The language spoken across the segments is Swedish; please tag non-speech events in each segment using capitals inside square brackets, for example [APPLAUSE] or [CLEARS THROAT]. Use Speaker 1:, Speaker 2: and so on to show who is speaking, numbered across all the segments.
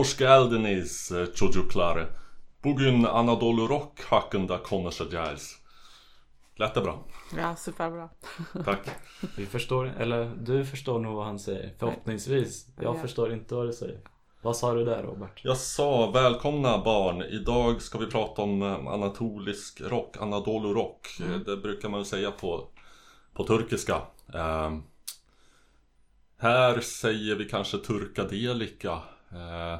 Speaker 1: Hoş geldiniz eh, çocuklar. Bugün Anadolu Rock hakkında konuşacağız. Lät det bra?
Speaker 2: Ja, superbra. [LAUGHS]
Speaker 1: Tack.
Speaker 3: Vi förstår, eller du förstår nog vad han säger. Förhoppningsvis. Jag
Speaker 2: Ja.
Speaker 3: förstår inte vad du säger. Vad sa du där Robert?
Speaker 1: Jag sa välkomna barn. Idag ska vi prata om eh, anatolisk rock, Anadolu rock. Eh, Det brukar man säga på, på turkiska. Ehm, här säger vi kanske turkadelika. Eh,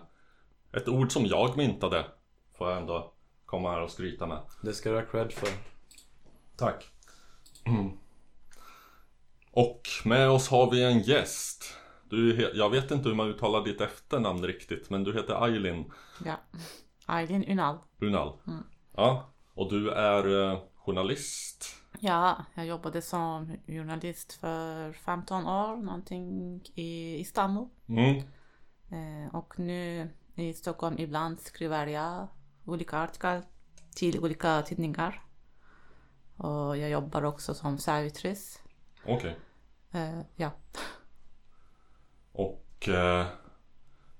Speaker 1: ett ord som jag myntade. Får jag ändå komma här och skryta med.
Speaker 3: Det ska du ha cred för.
Speaker 1: Tack. [CLEARS THROAT] Och med oss har vi en gäst. Du, jag vet inte hur man uttalar ditt efternamn riktigt, men du heter Aylin
Speaker 2: Ja. Aylin Ünal.
Speaker 1: Unal. Ja, och du är eh, journalist.
Speaker 2: Ja, jag jobbade som journalist för 15 år någonting i Istanbul.
Speaker 1: Mm.
Speaker 2: Eh, och nu i Stockholm ibland skriver jag olika artiklar till olika tidningar. Och jag jobbar också som servitris.
Speaker 1: Okej.
Speaker 2: Eh, ja.
Speaker 1: Och eh,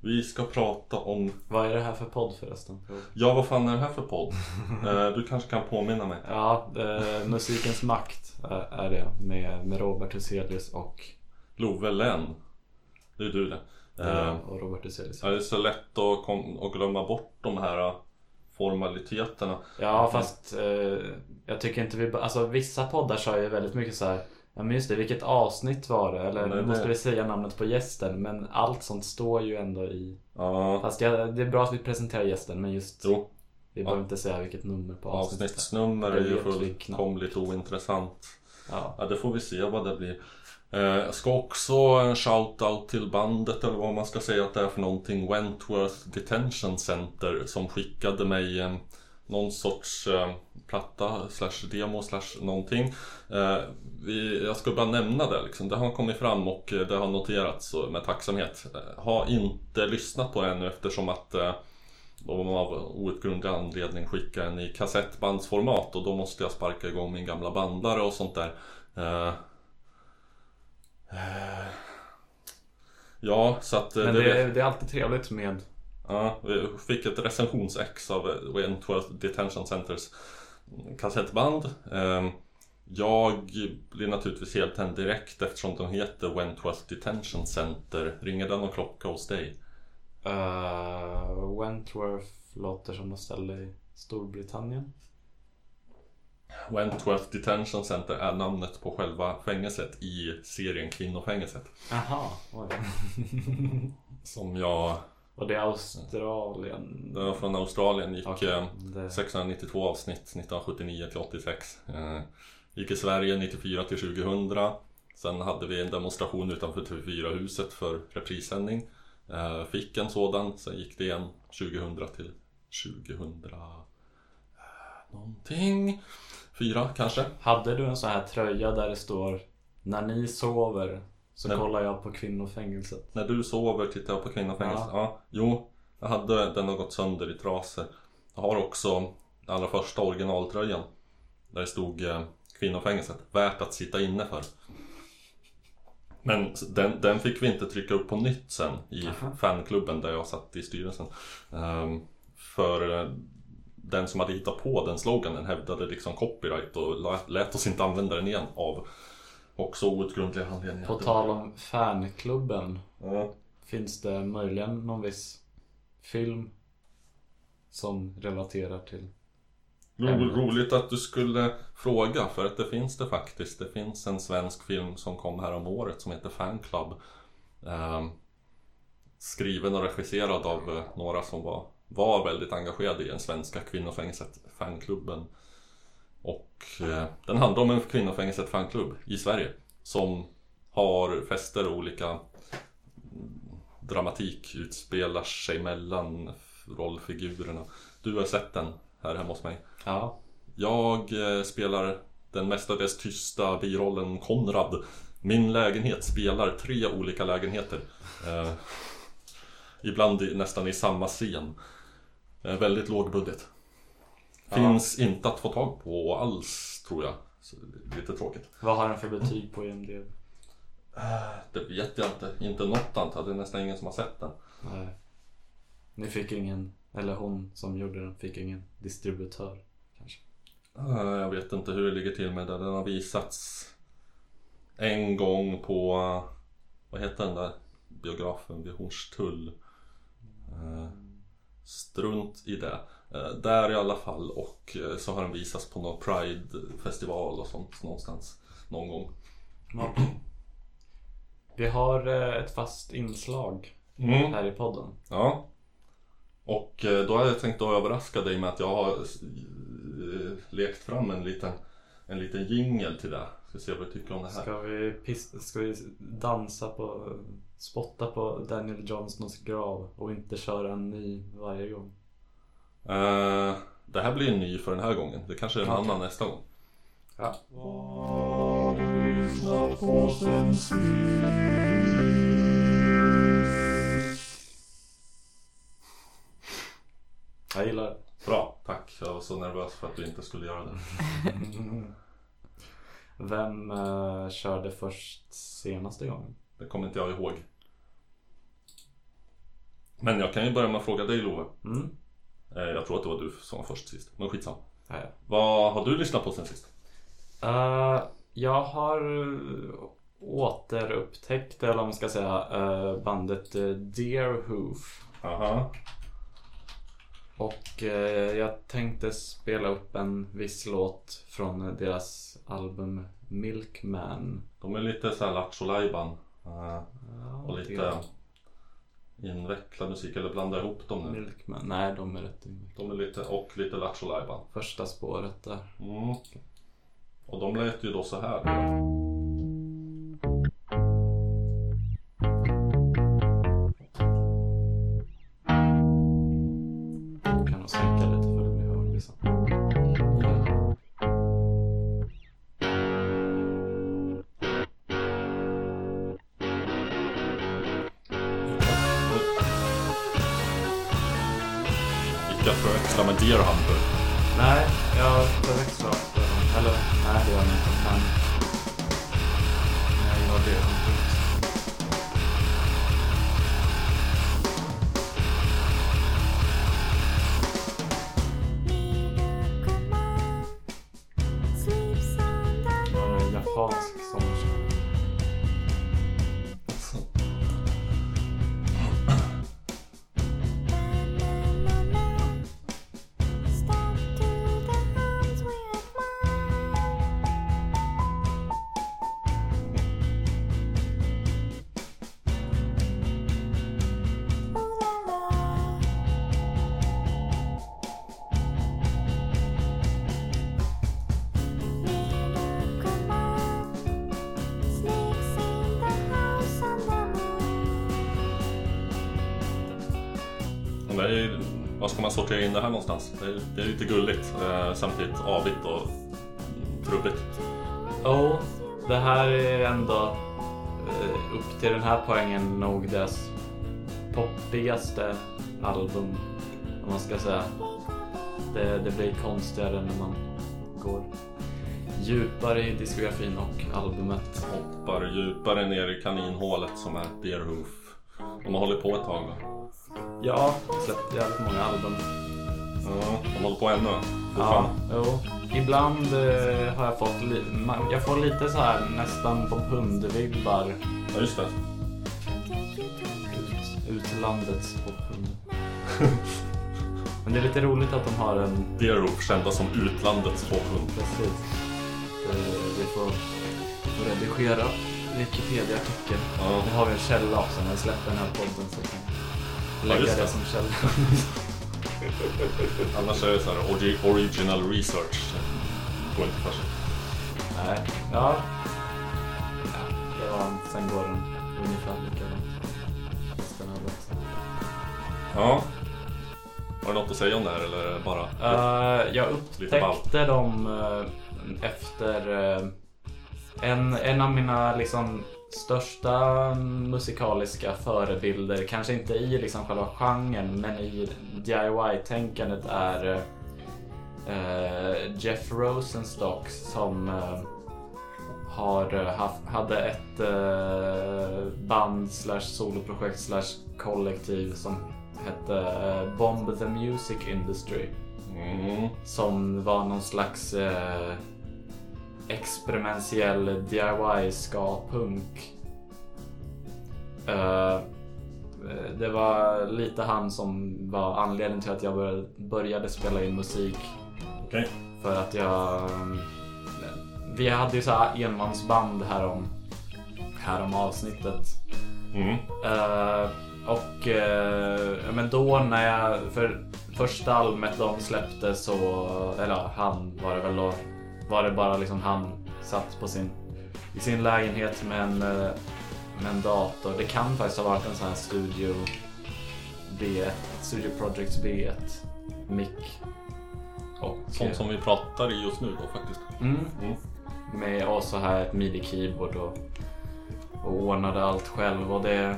Speaker 1: vi ska prata om...
Speaker 3: Vad är det här för podd förresten?
Speaker 1: Ja, vad fan är det här för podd? [LAUGHS] eh, du kanske kan påminna mig?
Speaker 3: Ja, eh, Musikens makt är, är det med, med Robert Huselius och,
Speaker 1: Love Lenn. Det är du det. Eh,
Speaker 3: eh, och Robert Huselius.
Speaker 1: ja, det är så lätt att, kom, att glömma bort de här eh, formaliteterna.
Speaker 3: Ja fast eh, jag tycker inte vi, alltså vissa poddar sa ju väldigt mycket så här. Ja men just det, vilket avsnitt var det? Eller nu måste vi säga namnet på gästen men allt sånt står ju ändå i
Speaker 1: Ja,
Speaker 3: Fast jag, det är bra att vi presenterar gästen men just
Speaker 1: jo.
Speaker 3: Vi behöver inte säga vilket nummer på avsnittet
Speaker 1: Avsnittsnummer är ju fullkomligt ointressant.
Speaker 3: Ja,
Speaker 1: Ja, det får vi se vad det blir. Eh, jag ska också en shout-out till bandet eller vad man ska säga att det är för någonting. Wentworth Detention Center som skickade mig eh, någon sorts eh, platta slash demo slash någonting. Eh, vi, jag ska bara nämna det liksom. Det har kommit fram och eh, det har noterats med tacksamhet. Eh, Har inte lyssnat på det ännu eftersom att eh, de av outgrundlig anledning skickade en i kassettbandsformat och då måste jag sparka igång min gamla bandare och sånt där. Eh, eh, ja, så att... eh,
Speaker 3: men
Speaker 1: det-
Speaker 3: det, är- det är alltid trevligt med
Speaker 1: Ja, vi fick ett recensionsex av Wentworth Detention Centers kassettband. Ehm, Jag blir naturligtvis helt tänd direkt eftersom de heter Wentworth Detention Center. Ringer den någon klocka hos dig?
Speaker 3: uh, Wentworth låter som något ställe i Storbritannien
Speaker 1: Wentworth Detention Center är namnet på själva fängelset i serien Kvinnofängelset.
Speaker 3: Jaha, oj. [LAUGHS]
Speaker 1: Som jag,
Speaker 3: Och det är Australien
Speaker 1: det var från Australien, gick
Speaker 3: Okej,
Speaker 1: eh,
Speaker 3: det-
Speaker 1: 692 avsnitt 1979 till 86. Eh, gick i Sverige 94 till 2000. Sen hade vi en demonstration utanför TV4-huset för reprissändning. Eh, fick en sådan, sen gick det igen 2000 till 2000... Eh, någonting. Fyra kanske?
Speaker 3: Hade du en sån här tröja där det står När ni sover så
Speaker 1: Nej.
Speaker 3: kollar jag på kvinnofängelset
Speaker 1: När du sover tittar jag på kvinnofängelset. Ja.
Speaker 3: Ja.
Speaker 1: Jo, jag hade den har gått sönder i trasor. Jag har också den allra första originaltröjan. Där det stod eh, kvinnofängelset. Värt att sitta inne för. Men den, den fick vi inte trycka upp på nytt sen i
Speaker 3: Aha.
Speaker 1: fanklubben där jag satt i styrelsen. Ehm, för eh, den som hade hittat på den sloganen hävdade liksom copyright och lät- oss inte använda den igen av också outgrundliga anledningar.
Speaker 3: På tal om fanklubben
Speaker 1: Ja.
Speaker 3: Finns det möjligen någon viss film som relaterar till Ämnet.
Speaker 1: roligt att du skulle fråga för att det finns det faktiskt. Det finns en svensk film som kom här om året som heter Fanclub. Ehm, skriven och regisserad av eh, några som var, var väldigt engagerade i den svenska kvinnofängelset Fanklubben. Och eh, den handlar om en kvinnofängelset fanklubb i Sverige som har fester och olika mm, dramatik utspelar sig mellan rollfigurerna. Du har sett den här hemma hos mig.
Speaker 3: Ja,
Speaker 1: Jag eh, spelar den mestadels tysta birollen Konrad. Min lägenhet spelar tre olika lägenheter. Eh, ibland nästan i samma scen. Eh, väldigt låg budget. Finns inte att få tag på alls tror jag. Så, lite tråkigt.
Speaker 3: vad har den för betyg på IMDB?
Speaker 1: Det vet jag inte. Inte något annat. Det är nästan ingen som har sett den.
Speaker 3: Nej. Ni fick ingen, eller hon som gjorde den fick ingen distributör kanske?
Speaker 1: Eh, Jag vet inte hur det ligger till med det. Den har visats en gång på, eh, vad heter den där biografen vid Hornstull? Eh, Strunt i det. Eh, Där i alla fall och eh, så har den visats på någon Pride-festival och sånt någonstans. Någon gång.
Speaker 3: Ja. Vi har eh, ett fast inslag
Speaker 1: Mm.
Speaker 3: här i podden.
Speaker 1: Ja. Och då har jag tänkt att överraska dig med att jag har lekt fram en liten, en liten jingel till det. Ska se vad du tycker om det här.
Speaker 3: Ska vi, pis- ska vi dansa på, spotta på Daniel Johnsons grav och inte köra en ny varje gång?
Speaker 1: Eh, det här blir en ny för den här gången. Det kanske är en annan nästa gång.
Speaker 3: Ja. Jag gillar det.
Speaker 1: Bra, tack. Jag var så nervös för att du inte skulle göra det. [LAUGHS]
Speaker 3: Vem eh, körde först senaste gången?
Speaker 1: Det kommer inte jag ihåg. Men jag kan ju börja med att fråga dig Love.
Speaker 3: Mm.
Speaker 1: Eh, jag tror att det var du som var först sist. Men skitsamma.
Speaker 3: Ja, ja.
Speaker 1: Vad har du lyssnat på sen sist?
Speaker 3: Eh, jag har eh, återupptäckt, eller vad man ska säga, eh, bandet uh, Deerhoof.
Speaker 1: Aha.
Speaker 3: Och eh, jag tänkte spela upp en viss låt från deras album Milkman.
Speaker 1: De är lite såhär Lattjo
Speaker 3: Ja,
Speaker 1: och lite invecklad musik. Eller blanda ihop dem nu.
Speaker 3: Milkman. Nej, de är rätt invecklade.
Speaker 1: De är lite, och lite Lattjo.
Speaker 3: Första spåret där.
Speaker 1: Mm. Och de lät ju då så här. Förväxla med Deer
Speaker 3: Nej, jag förväxlar ofta. Eller nej, det gör jag inte. Men var
Speaker 1: ska man sortera in det här någonstans? Det är, det är lite gulligt. Eh, samtidigt avigt och trubbigt.
Speaker 3: Oh, det här är ändå eh, upp till den här poängen nog deras poppigaste album. Om man ska säga. Det, det blir konstigare när man går djupare i diskografin och albumet.
Speaker 1: Hoppar djupare ner i kaninhålet som är Deerhoof. De har hållit på ett tag va?
Speaker 3: Ja, släppt jävligt många album.
Speaker 1: Ja, de håller på ännu.
Speaker 3: Ja, jo. Ibland eh, har jag fått li- man, jag får lite så här nästan på pundvibbar.
Speaker 1: Ja, just det.
Speaker 3: Ut, utlandets pophund. Men det är lite roligt att de har en
Speaker 1: Deerhoof kända som utlandets pophund.
Speaker 3: Precis. Eh, Vi får, får redigera Wikipedia-artikel.
Speaker 1: Ja.
Speaker 3: Nu har vi en källa också när vi släpper den här podden så kan lägga
Speaker 1: just
Speaker 3: det
Speaker 1: det.
Speaker 3: som källa. [LAUGHS]
Speaker 1: Annars är det så här original research. Går inte för sig.
Speaker 3: Nej, ja. ja. Sen går den ungefär likadant. Resten av.
Speaker 1: Ja. Har du något att säga om det här eller bara...
Speaker 3: Eh, jag upptäckte dem eh, efter eh, en, en av mina liksom största musikaliska förebilder, kanske inte i liksom själva genren men i DIY-tänkandet är eh, Jeff Rosenstock som eh, har haft, hade ett eh, band slash soloprojekt slash kollektiv som hette eh, Bomb the Music Industry.
Speaker 1: Mm.
Speaker 3: Som var någon slags eh, experimentell DIY ska-punk. Eh, det var lite han som var anledningen till att jag började, började spela in musik.
Speaker 1: Okej.
Speaker 3: För att jag... Vi hade ju så här enmansband här om, här om avsnittet.
Speaker 1: Mm.
Speaker 3: Eh, och eh, ja, men då när jag, för första albumet de släppte så, eller han var det väl då, var det bara liksom han satt på sin, i sin lägenhet med en, eh, med en dator. Det kan faktiskt ha varit en sån här Studio B1, Studio Projects B1 mick. Och,
Speaker 1: Sånt som vi pratar i just nu då faktiskt.
Speaker 3: Mm,
Speaker 1: Mm.
Speaker 3: med och så här ett midi-keyboard och, och ordnade allt själv och det
Speaker 1: är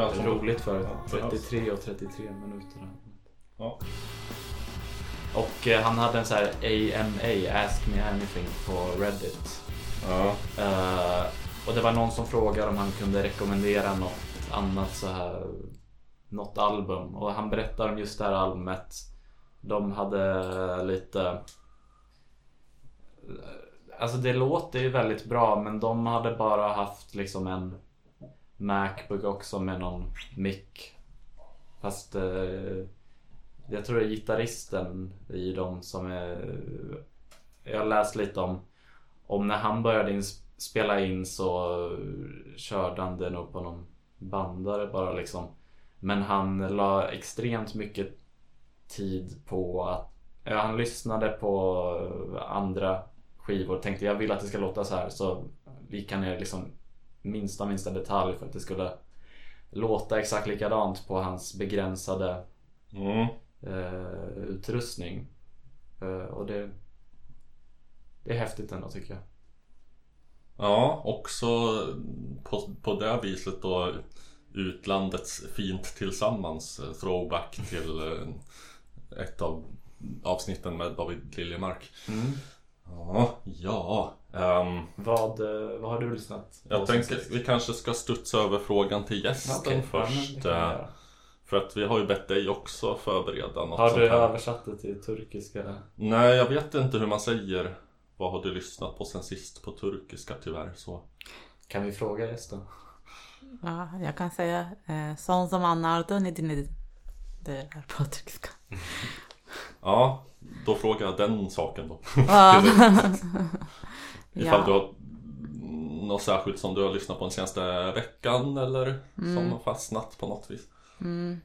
Speaker 1: alltså
Speaker 3: roligt för
Speaker 1: Ja, det är
Speaker 3: 33 och 33 minuter.
Speaker 1: Ja.
Speaker 3: Och eh, han hade en så här AMA, Ask Me Anything på Reddit.
Speaker 1: Ja.
Speaker 3: Eh, och det var någon som frågade om han kunde rekommendera något annat så här något album och han berättar om just det här albumet. De hade lite Alltså det låter ju väldigt bra men de hade bara haft liksom en Macbook också med någon mick. Fast eh, jag tror det är gitarristen i dem som är... Jag har läst lite om, om när han började ins- spela in så körde han det nog på någon bandare bara liksom. Men han la extremt mycket tid på att... Ja, han lyssnade på andra skivor och tänkte jag vill att det ska låta så här så gick han ner liksom minsta minsta detalj för att det skulle låta exakt likadant på hans begränsade
Speaker 1: Mm
Speaker 3: eh, utrustning. Eh, och det, det är häftigt ändå tycker jag.
Speaker 1: Ja, också på, på det viset då utlandets fint tillsammans eh, throwback till eh, ett av avsnitten med David Liljemark. Ja, ja. ehm,
Speaker 3: Vad, eh, vad har du lyssnat på
Speaker 1: jag tänker vi kanske ska studsa över frågan till gästen
Speaker 3: ja, det
Speaker 1: först.
Speaker 3: göra.
Speaker 1: För att vi har ju bett dig också förbereda något
Speaker 3: Har
Speaker 1: sånt
Speaker 3: du
Speaker 1: här.
Speaker 3: översatt det till turkiska?
Speaker 1: Nej, jag vet inte hur man säger. Vad har du lyssnat på sen sist på turkiska tyvärr så.
Speaker 3: Kan vi fråga gästen?
Speaker 2: Ja, jag kan säga eh, son zamanlarda ne dinledin? Det är på turkiska.
Speaker 1: Ja, då frågar jag den saken då. [LAUGHS]
Speaker 2: Ja. [LAUGHS]
Speaker 1: Ifall du
Speaker 2: ja.
Speaker 1: har något särskilt som du har lyssnat på den senaste veckan eller som har fastnat på något vis.
Speaker 2: Mm.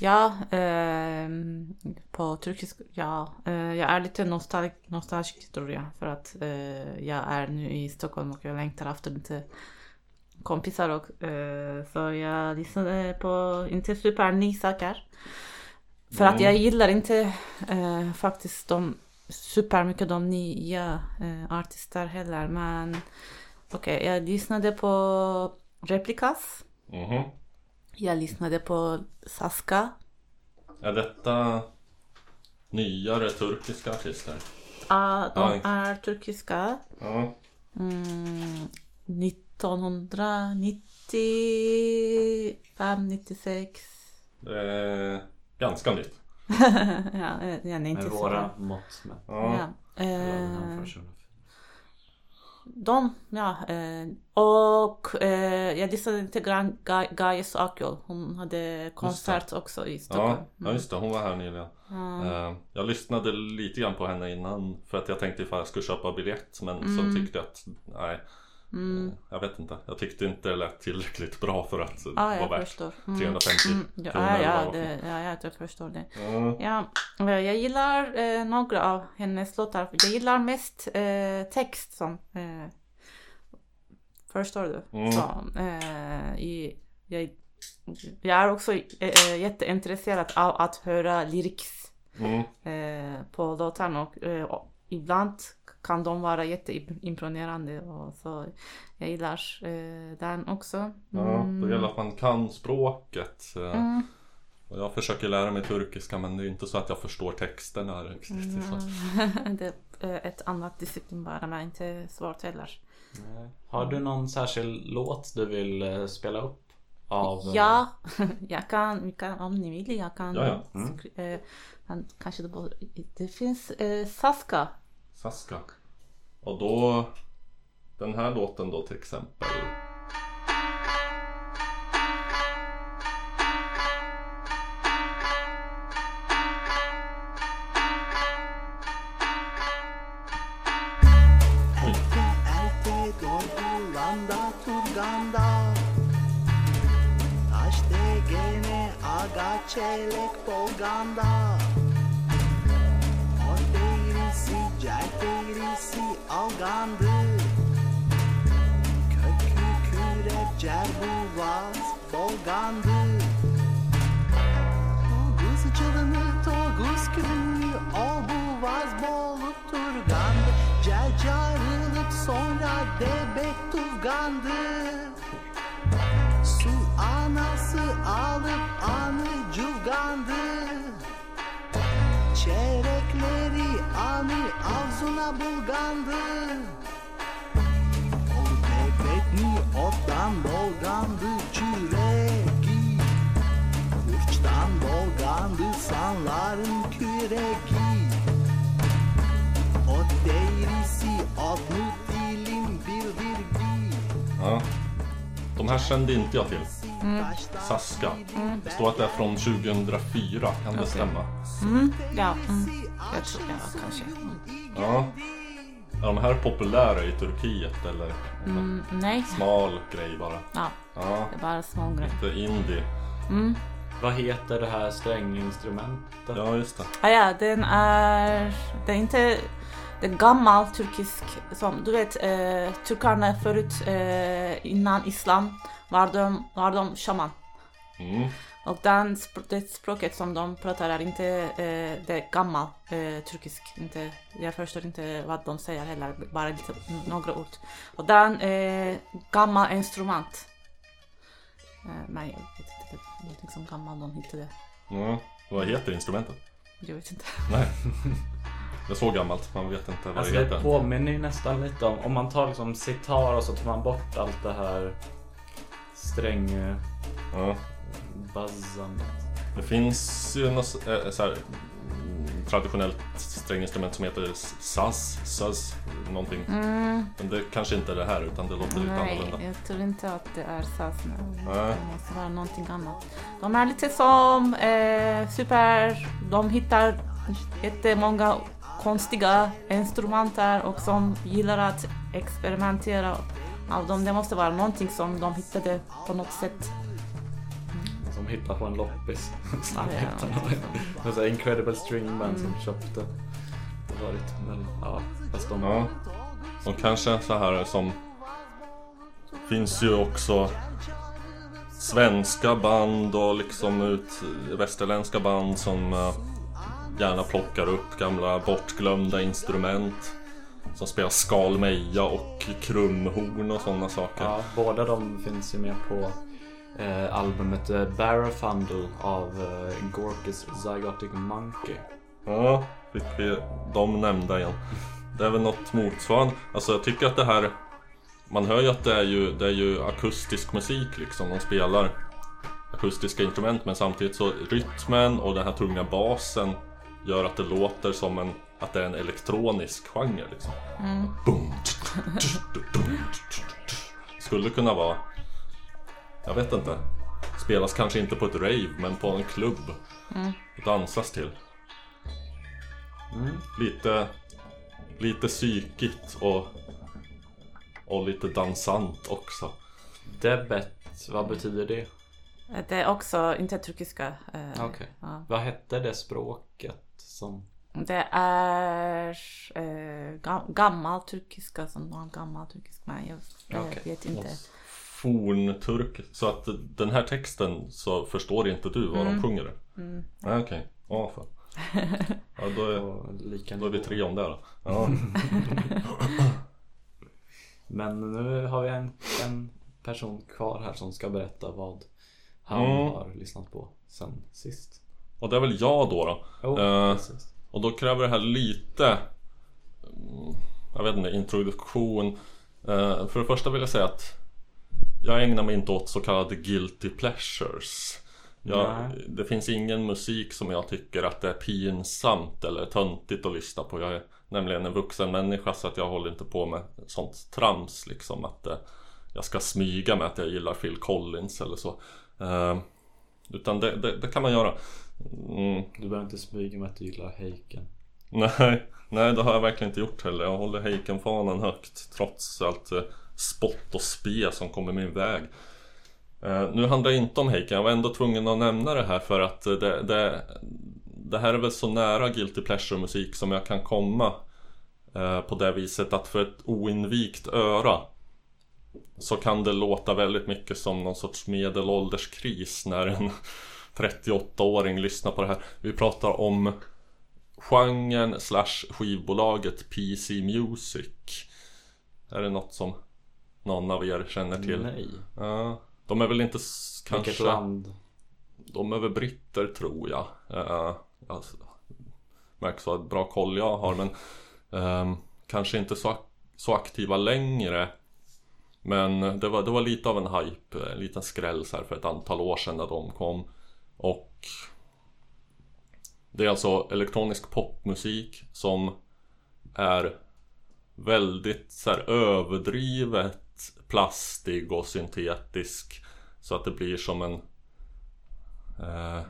Speaker 2: Ja, ehm, på turkiska, ja. Eh, jag är lite nostalg, nostalgisk tror jag. För att eh, jag är nu i Stockholm och jag längtar efter lite kompisar. Och, eh, så jag lyssnade på inte superny saker. För att
Speaker 1: Mm.
Speaker 2: jag gillar inte eh, faktiskt de supermycket de nya eh, artister heller. Men okej, jag lyssnade på Replikas.
Speaker 1: Mhm.
Speaker 2: Jag lyssnade på Saska.
Speaker 1: Är detta nyare turkiska artister?
Speaker 2: Ja, de
Speaker 1: Oj.
Speaker 2: är turkiska.
Speaker 1: Ja.
Speaker 2: Mm, 1995, 96.
Speaker 1: Det är ganska nytt. [LAUGHS]
Speaker 2: ja, eh, jag är inte
Speaker 3: Med
Speaker 2: så
Speaker 3: våra mått med.
Speaker 1: Ja.
Speaker 2: Ja. Eh. De, ja. Eh, och eh, jag lyssnade lite grann Ga- Gaius Akyol. Hon hade konsert också i Stockholm.
Speaker 1: Ja, ja, just det. Hon var här nyligen.
Speaker 2: Mm.
Speaker 1: Jag lyssnade lite grann på henne innan för att jag tänkte ifall jag skulle köpa biljett men så
Speaker 2: Mm.
Speaker 1: tyckte jag att nej,
Speaker 2: Mm.
Speaker 1: eh, jag vet inte. Jag tyckte inte det lät tillräckligt bra för att
Speaker 2: Ja,
Speaker 1: vara värt
Speaker 2: förstår. Mm.
Speaker 1: 350
Speaker 2: Mm, ja,
Speaker 1: kronor
Speaker 2: ja, ja,
Speaker 1: det
Speaker 2: ja, ja, jag förstår det.
Speaker 1: Ja.
Speaker 2: Ja, eh, jag gillar eh, några av hennes låtar. Jag gillar mest eh, text som... Eh, förstår du?
Speaker 1: Mm.
Speaker 2: Så, eh, i, jag, jag är också eh, jätteintresserad av att höra lyrics
Speaker 1: Mm.
Speaker 2: eh, på låtarna och, eh, och ibland kan de vara jätteimponerande och så jag gillar eh, den också.
Speaker 1: Ja, då gäller att man kan språket. eh,
Speaker 2: Mm.
Speaker 1: Och jag försöker lära mig turkiska men det är inte så att jag förstår texterna riktigt.
Speaker 2: Mm. [LAUGHS] det är ett annat disciplin bara, men inte svårt heller.
Speaker 3: Nej. Har du någon särskild låt du vill eh, spela upp? av... eh,
Speaker 2: Ja, [LAUGHS] jag kan, kan, om ni vill, jag kan.
Speaker 1: Ja, ja.
Speaker 2: eh, men kanske det, borde, det finns eh, Saska.
Speaker 1: Saska. Och då... Den här låten då till exempel.
Speaker 4: Erkek Suna bulgandı Old Mehmet'ni ottan dolgandı çüreki Uçtan dolgandı sanların küreki. Ot değrisi otlu dilim bir bir bir
Speaker 1: Ja, de här kände inte jag till. Saska. Det står att det är från 2004. Kan det stämma?
Speaker 2: Mm, ja, mm. jag tror ja, kanske. Mm.
Speaker 1: Ja. Är de här populära i Turkiet eller?
Speaker 2: Mm, nej,
Speaker 1: Smal grej bara.
Speaker 2: ja,
Speaker 1: Ja.
Speaker 2: det är bara små grejer.
Speaker 1: Lite indie.
Speaker 3: Vad heter det här stränginstrumentet?
Speaker 1: Ja, just det.
Speaker 2: Ah, ja, den är, det är inte det är gammal turkisk, som du vet, eh, turkarna förut eh, innan islam var de, var de shaman.
Speaker 1: Mm.
Speaker 2: Och den, det språket som de pratar är inte eh, det är gammal eh, turkisk. Inte, jag förstår inte vad de säger heller, bara lite, några ord. Och den är gammal instrument. Eh, men jag vet inte, det är någonting som gammal de hittade.
Speaker 1: Ja. Vad heter instrumentet?
Speaker 2: Jag vet inte.
Speaker 1: Nej. [LAUGHS] Det är så gammalt. Man vet inte vad
Speaker 3: Alltså
Speaker 1: det
Speaker 3: det
Speaker 1: heter.
Speaker 3: påminner ju nästan lite om, om man tar liksom sitar och så tar man bort allt det här sträng eh,
Speaker 1: Ja.
Speaker 3: buzzandet.
Speaker 1: Det finns ju något äh, så här, mm, traditionellt stränginstrument som heter saz, saz, någonting. Men det kanske inte är det här utan det låter lite
Speaker 2: Nej,
Speaker 1: annorlunda.
Speaker 2: jag tror inte att det är SAS. nu.
Speaker 1: Nej.
Speaker 2: Det måste vara någonting annat. De är lite som eh, super... De hittar jättemånga konstiga instrumenter och som gillar att experimentera av dem. Det måste vara någonting som de hittade på något sätt.
Speaker 3: Som hittar på en loppis. [LAUGHS]
Speaker 2: Ja, är
Speaker 3: så Incredible String Band som köpte. Det var lite, men ja. Fast de,
Speaker 1: Ja. Och kanske så här som... Finns ju också svenska band och liksom ut västerländska band som eh, gärna plockar upp gamla bortglömda instrument. Som spelar skalmeja och krumhorn och sådana saker.
Speaker 3: ja, båda de finns ju med på eh, albumet eh, Barrafundle av eh, Gorkis Zygotic Monkey.
Speaker 1: Ja, fick vi de nämnda igen. Det är väl något motsvarande. Alltså jag tycker att det här... Man hör ju att det är ju, det är ju akustisk musik liksom. De spelar akustiska instrument men samtidigt så rytmen och den här tunga basen gör att det låter som en... Att det är en elektronisk genre liksom. Boom. Skulle kunna vara... Jag vet inte. Spelas kanske inte på ett rave men på en klubb. Och dansas till. Lite, lite psykigt och, och lite dansant också.
Speaker 3: Debet, vad betyder det?
Speaker 2: Det är också inte turkiska. Eh,
Speaker 3: Okej.
Speaker 2: ja.
Speaker 3: Vad hette det språket som...
Speaker 2: Det är eh, gam- gammal turkiska som var gammal turkisk men jag, jag
Speaker 3: Okej.
Speaker 2: vet inte.
Speaker 1: Fornturk. Så att den här texten så förstår inte du vad de sjunger? Mm. Nej okej. Ja fan. [LAUGHS] Ja då är, då är vi tre om det då. Ja. [LAUGHS]
Speaker 3: Men nu har vi en, en person kvar här som ska berätta vad han
Speaker 1: Mm.
Speaker 3: har lyssnat på sen sist.
Speaker 1: Och det är väl jag då då.
Speaker 3: Oh,
Speaker 1: Eh,
Speaker 3: precis.
Speaker 1: Och då kräver det här lite mm, Jag vet inte, introduktion Eh, För det första vill jag säga att jag ägnar mig inte åt så kallade guilty pleasures. Jag, det finns ingen musik som jag tycker att det är pinsamt eller töntigt att lyssna på. Jag är nämligen en vuxen människa så att jag håller inte på med sånt trams liksom att eh, jag ska smyga med att jag gillar Phil Collins eller så. Eh, utan det, det, det kan man göra. Mm,
Speaker 3: Du behöver inte smyga med att du gillar Heiken.
Speaker 1: nej, nej, det har jag verkligen inte gjort heller. Jag håller Heiken-fanan högt trots allt eh, spott och spe som kommer min väg. Eh, nu handlar det inte om Heiken, jag var ändå tvungen att nämna det här för att eh, det, det, det här är väl så nära Guilty Pleasure-musik som jag kan komma. Eh, på det viset att för ett oinvigt öra så kan det låta väldigt mycket som någon sorts medelålderskris när en 38-åring lyssnar på det här. Vi pratar om genren slash skivbolaget PC Music. Är det något som någon av er känner till?
Speaker 3: Nej.
Speaker 1: Ja, de är väl inte s-
Speaker 3: Vilket
Speaker 1: kanske...
Speaker 3: land?
Speaker 1: De är väl britter tror jag. Uh, alltså, märks vad bra koll jag har men ehm, kanske inte så, så aktiva längre. Men det var, det var lite av en hype, en liten skräll så här för ett antal år sedan när de kom. Och det är alltså elektronisk popmusik som är väldigt så här, överdrivet plastig och syntetisk. Så att det blir som en eh,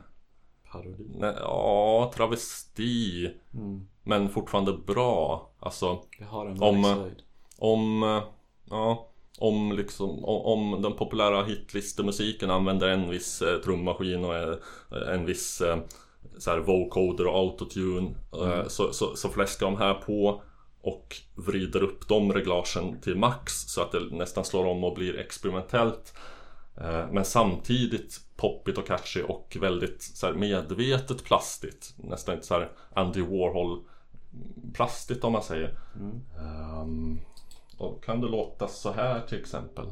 Speaker 3: Parodi.
Speaker 1: nej, Ja, travesti.
Speaker 3: Mm.
Speaker 1: Men fortfarande bra. Alltså
Speaker 3: Det har en
Speaker 1: Om- om, eh, ja, om liksom, om, om den populära hitlistemusiken använder en viss eh, trummaskin och eh, en viss eh, så här vocoder och autotune eh, så, så, så fläskar de här på och vrider upp de reglagen till max så att det nästan slår om och blir experimentellt. Eh, Men samtidigt poppigt och catchy och väldigt så här, medvetet plastigt. Nästan inte så här Andy Warhol plastigt om man säger. Ehm, och kan det låta så här till exempel?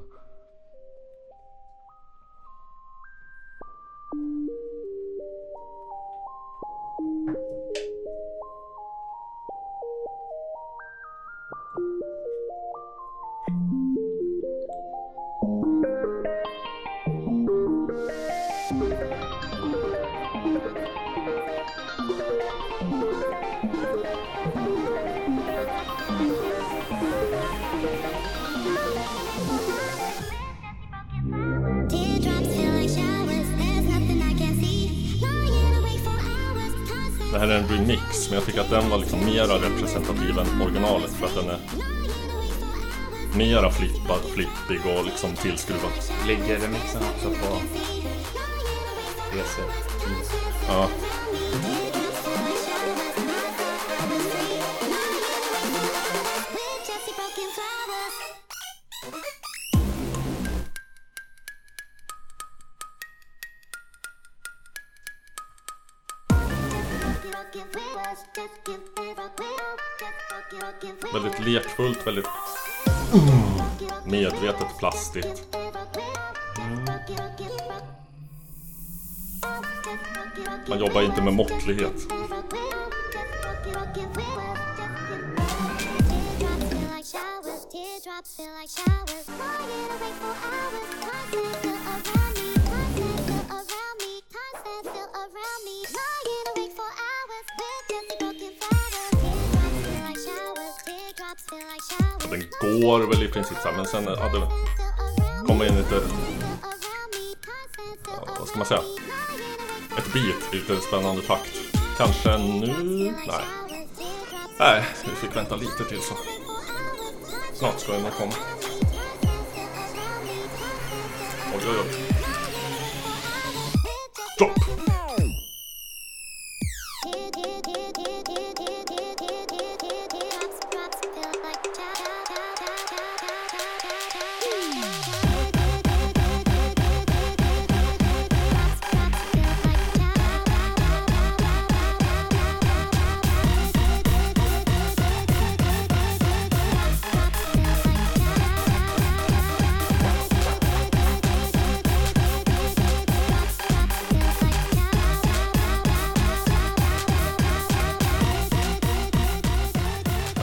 Speaker 1: Mera representativ än originalet för att den är mera flippad, flippig och liksom tillskruvad.
Speaker 3: Ligger remixen också på PC?
Speaker 1: Ja. Väldigt medvetet plastigt. Man jobbar inte med måttlighet. Den går väl i princip så här, men sen ja, det
Speaker 5: Feel
Speaker 1: kommer in lite, ja, vad ska man säga, ett beat, lite spännande takt. Kanske nu? Nej. Nej, vi fick vänta lite till så. Snart ska den nog komma. Oj, oj, oj.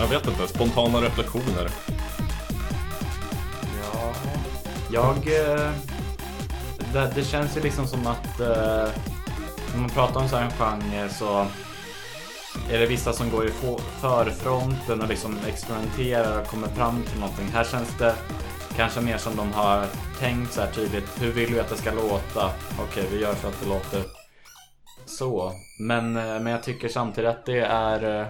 Speaker 1: Jag vet inte, spontana reflektioner.
Speaker 3: Ja. Jag... Eh, det, det känns ju liksom som att eh, när man pratar om så här en genre så är det vissa som går i förfronten och liksom experimenterar och kommer fram till någonting. Här känns det kanske mer som de har tänkt så här tydligt. Hur vill vi att det ska låta? Okej, vi gör så att det låter så. Men, eh, men jag tycker samtidigt att det är eh,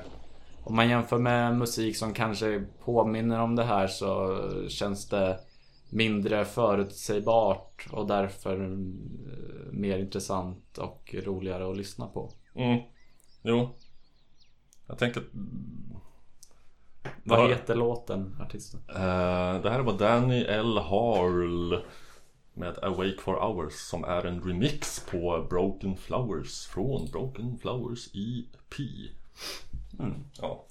Speaker 3: om man jämför med musik som kanske påminner om det här så känns det mindre förutsägbart och därför eh, mer intressant och roligare att lyssna på.
Speaker 1: Mm. Jo. Jag tänker...
Speaker 3: Vad
Speaker 1: Ja.
Speaker 3: heter låten, artisten?
Speaker 1: Eh, det här var Danny L. Harl med Awake for Hours som är en remix på Broken Flowers från Broken Flowers EP. Mm, ja.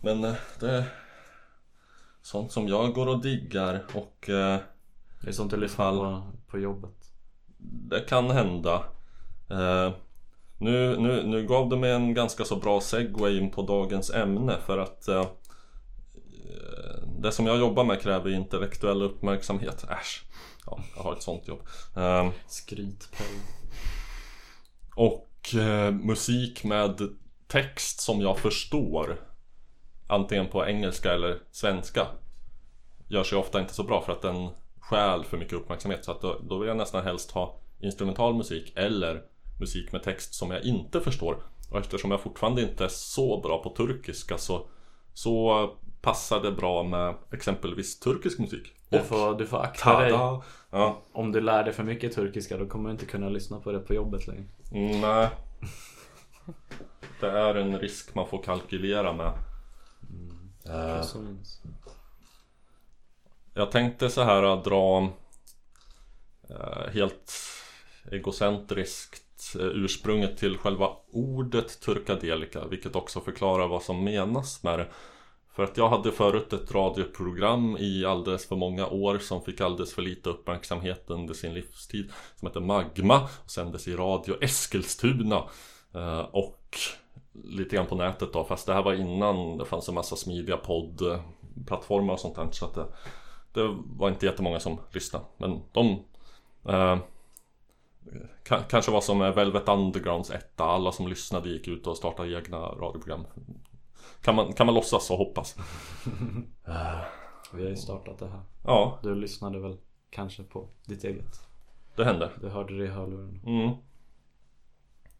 Speaker 1: Men eh, det är sånt som jag går och diggar och eh,
Speaker 3: Det är sånt du lyssnar på, på jobbet.
Speaker 1: det kan hända. Eh, nu, nu, nu gav du mig en ganska så bra segway in på dagens ämne för att det som jag jobbar med kräver intellektuell uppmärksamhet. Äsch. Ja, jag har ett sånt jobb. Eh,
Speaker 3: Skrytpell.
Speaker 1: och musik med text som jag förstår Antingen på engelska eller svenska Gör sig ofta inte så bra för att den stjäl för mycket uppmärksamhet Så att då, då vill jag nästan helst ha instrumental musik eller musik med text som jag inte förstår Och eftersom jag fortfarande inte är så bra på turkiska så, så passar det bra med exempelvis turkisk musik
Speaker 3: Du får, du får akta dig.
Speaker 1: tada! Ja,
Speaker 3: Om du lär dig för mycket turkiska då kommer du inte kunna lyssna på det på jobbet längre.
Speaker 1: Nej. Det är en risk man får kalkylera med. Eh,
Speaker 3: och minus.
Speaker 1: jag tänkte så här att dra eh, helt egocentriskt eh, ursprunget till själva ordet turkadelika vilket också förklarar vad som menas med det. För att jag hade förut ett radioprogram i alldeles för många år som fick alldeles för lite uppmärksamhet under sin livstid som hette Magma och sändes i Radio Eskilstuna Eh, och lite grann på nätet då fast det här var innan det fanns en massa smidiga poddplattformar och sånt där så att det, det var inte jättemånga som lyssnade men de eh, ka- Kanske var som Velvet Undergrounds etta Alla som lyssnade gick ut och startade egna radioprogram Kan man, kan man låtsas och hoppas [LAUGHS]
Speaker 3: Vi har ju startat det här.
Speaker 1: Ja,
Speaker 3: Du lyssnade väl kanske på ditt eget?
Speaker 1: det hände
Speaker 3: Du hörde det i hörluren.
Speaker 1: Mm.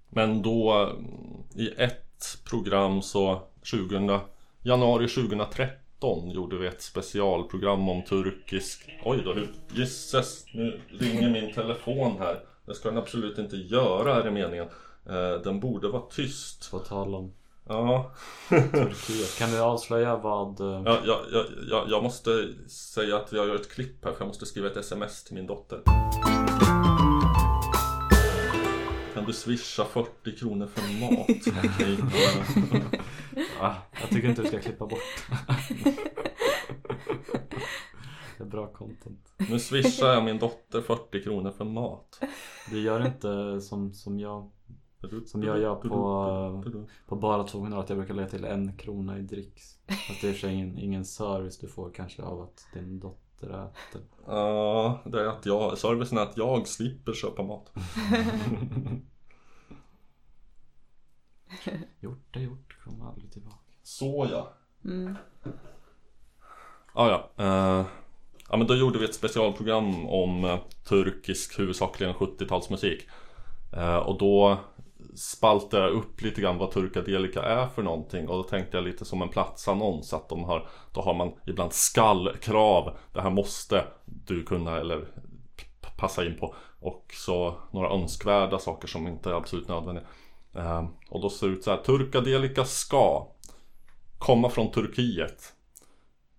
Speaker 1: Men då mm, i ett program så 2000, januari 2013 gjorde vi ett specialprogram om turkisk Oj då, gisses, nu ringer min telefon här. Det ska den absolut inte göra är det meningen. Eh, Den borde vara tyst.
Speaker 3: På tal om
Speaker 1: Ja,
Speaker 3: Turkiet. Kan du avslöja vad... eh,
Speaker 1: jag, jag, jag, jag, måste säga att jag gör ett klipp här för jag måste skriva ett sms till min dotter du swisha 40 kronor för mat? [LAUGHS]
Speaker 3: Ah, jag tycker inte du ska klippa bort. det är bra content.
Speaker 1: Nu swishar jag min dotter 40 kronor för mat
Speaker 3: Du gör inte som, som jag Som jag gör på- på bara 200 att jag brukar lägga till en krona i dricks. Fast det är ingen, ingen service du får kanske av att din dotter äter.
Speaker 1: Ja, det är att jag, servicen är att jag slipper köpa mat [LAUGHS] [LAUGHS]
Speaker 3: Gjort är gjort, kommer aldrig tillbaka.
Speaker 1: Så ja.
Speaker 2: Mm.
Speaker 1: Ah, ja, eh, ja men då gjorde vi ett specialprogram om eh, turkisk huvudsakligen 70-talsmusik eh, Och då spaltade jag upp lite grann vad turkadelika är för någonting. Och då tänkte jag lite som en platsannons att de har Då har man ibland skallkrav. Det här måste du kunna eller passa in på. Och så några önskvärda saker som inte är absolut nödvändiga eh, Och då ser det ut så här Turkadelika ska Komma från Turkiet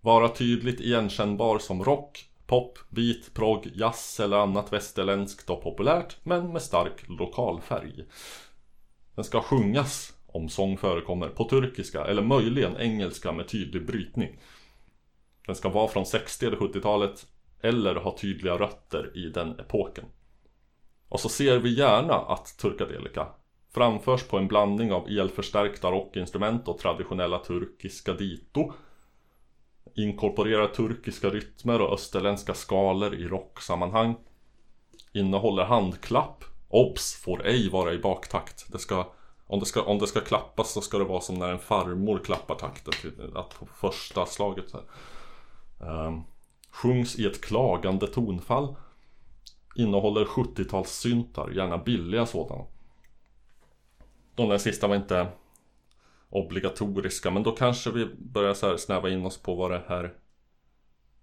Speaker 1: vara tydligt igenkännbar som rock, pop, beat, prog, jazz eller annat västerländskt och populärt men med stark lokalfärg. Den ska sjungas, om sång förekommer, på turkiska eller möjligen engelska med tydlig brytning. Den ska vara från 60 eller 70-talet eller ha tydliga rötter i den epoken. Och så ser vi gärna att turkadelika framförs på en blandning av elförstärkta rockinstrument och traditionella turkiska dito inkorporerar turkiska rytmer och österländska skalor i rocksammanhang. Innehåller handklapp. Obs! Får ej vara i baktakt. Det ska, om, det ska, om det ska klappas så ska det vara som när en farmor klappar takten. till- Att på första slaget så här. Ehm, sjungs i ett klagande tonfall. Innehåller 70-talssyntar, gärna billiga sådana. De där sista var inte obligatoriska men då kanske vi börjar så här snäva in oss på vad det här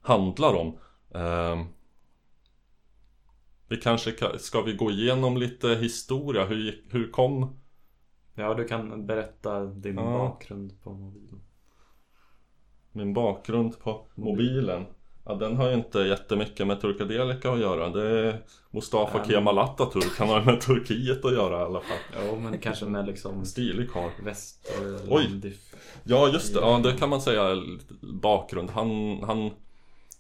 Speaker 1: handlar om. Ehm, vi kanske ka- ska vi gå igenom lite historia, hur, hur kom
Speaker 3: Ja, du kan berätta din
Speaker 1: Ja.
Speaker 3: bakgrund på mobilen.
Speaker 1: min bakgrund på mobilen? Ja, den har ju inte jättemycket med Turkadelika att göra. Det är Mustafa
Speaker 3: Ja.
Speaker 1: Kemal Atatürk, han har med Turkiet att göra i alla fall.
Speaker 3: Jo, men kanske med liksom
Speaker 1: Stilig karl.
Speaker 3: västerlandig...
Speaker 1: Ja just det, ja det kan man säga bakgrund. Han, han,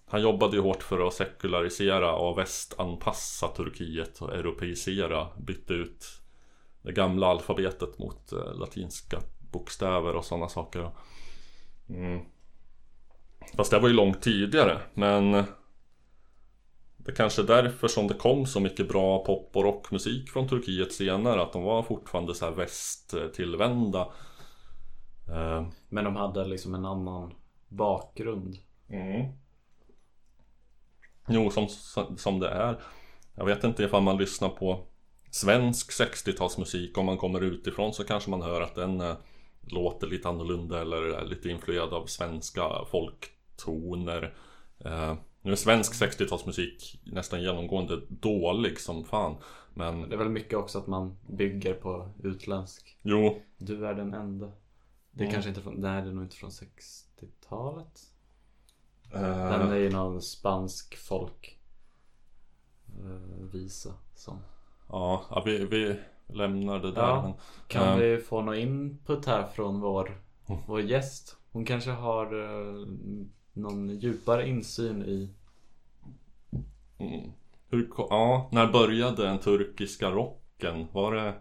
Speaker 1: han jobbade ju hårt för att sekularisera och västanpassa Turkiet och europeisera. Bytte ut det gamla alfabetet mot eh, latinska bokstäver och sådana saker. Mm. Fast det var ju långt tidigare men det är kanske är därför som det kom så mycket bra pop och rockmusik från Turkiet senare. Att de var fortfarande så här västtillvända. Eh,
Speaker 3: Men de hade liksom en annan bakgrund.
Speaker 1: Mm. Jo, som, som det är. Jag vet inte ifall man lyssnar på svensk 60-talsmusik. Om man kommer utifrån så kanske man hör att den eh, låter lite annorlunda eller är lite influerad av svenska folktoner. Eh, nu är svensk 60-talsmusik nästan genomgående dålig som fan. Men
Speaker 3: Det är väl mycket också att man bygger på utländsk.
Speaker 1: jo,
Speaker 3: Du är den enda. Det är
Speaker 1: Mm.
Speaker 3: kanske inte från, nej det är nog inte från 60-talet.
Speaker 1: eh,
Speaker 3: Den är ju någon spansk folk eh, visa som.
Speaker 1: ja, vi, vi lämnar det där.
Speaker 3: Ja.
Speaker 1: Men,
Speaker 3: Kan
Speaker 1: eh,
Speaker 3: vi få någon input här från vår, vår gäst? Hon kanske har någon djupare insyn i
Speaker 1: Mm. Hur, ja, när började den turkiska rocken? Var det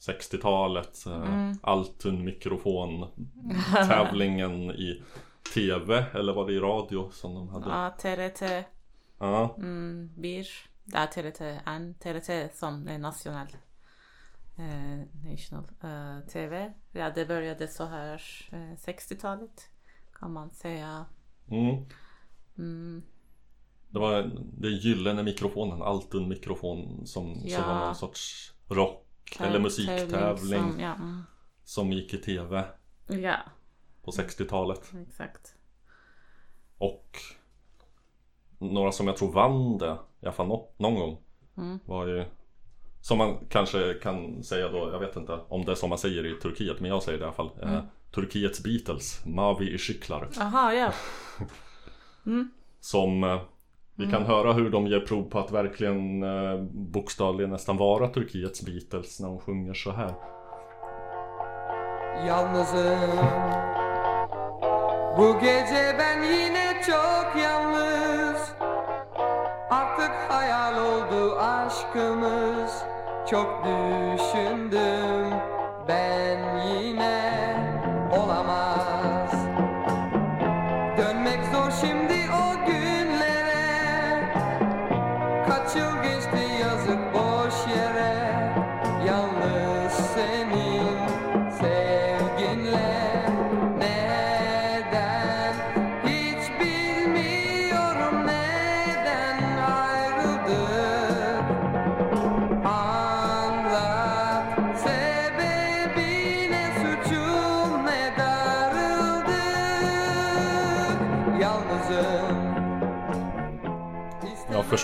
Speaker 1: 60-talet? Eh, Altun mikrofon [LAUGHS] tävlingen i TV eller var det i radio som de hade?
Speaker 2: Ja, TRT
Speaker 1: Ja,
Speaker 2: mm, bir. Det är TRT en TRT som är nationell. Eh, national eh, TV. Ja, det började så här eh, 60-talet kan man säga.
Speaker 1: Mm.
Speaker 2: Mm,
Speaker 1: Det var den gyllene mikrofonen, Altun mikrofon som, som
Speaker 2: Ja.
Speaker 1: var någon sorts rock
Speaker 2: täv-
Speaker 1: eller musiktävling
Speaker 2: Som, ja, mm.
Speaker 1: som gick i TV
Speaker 2: ja,
Speaker 1: på 60-talet.
Speaker 2: exakt.
Speaker 1: Och några som jag tror vann det, i alla fall nå- någon gång,
Speaker 2: Mm.
Speaker 1: var ju Som man kanske kan säga då, jag vet inte om det är som man säger i Turkiet, men jag säger det i alla fall. Eh, Turkiets Beatles, Mavi Ishiklar.
Speaker 2: Aha, ja.
Speaker 1: Som eh, vi kan höra hur de ger prov på att verkligen eh, bokstavligen nästan vara Turkiets Beatles när de sjunger så här.
Speaker 6: Yalnızım Bu gece ben yine çok yalnız Artık hayal oldu aşkımız Çok düşündüm ben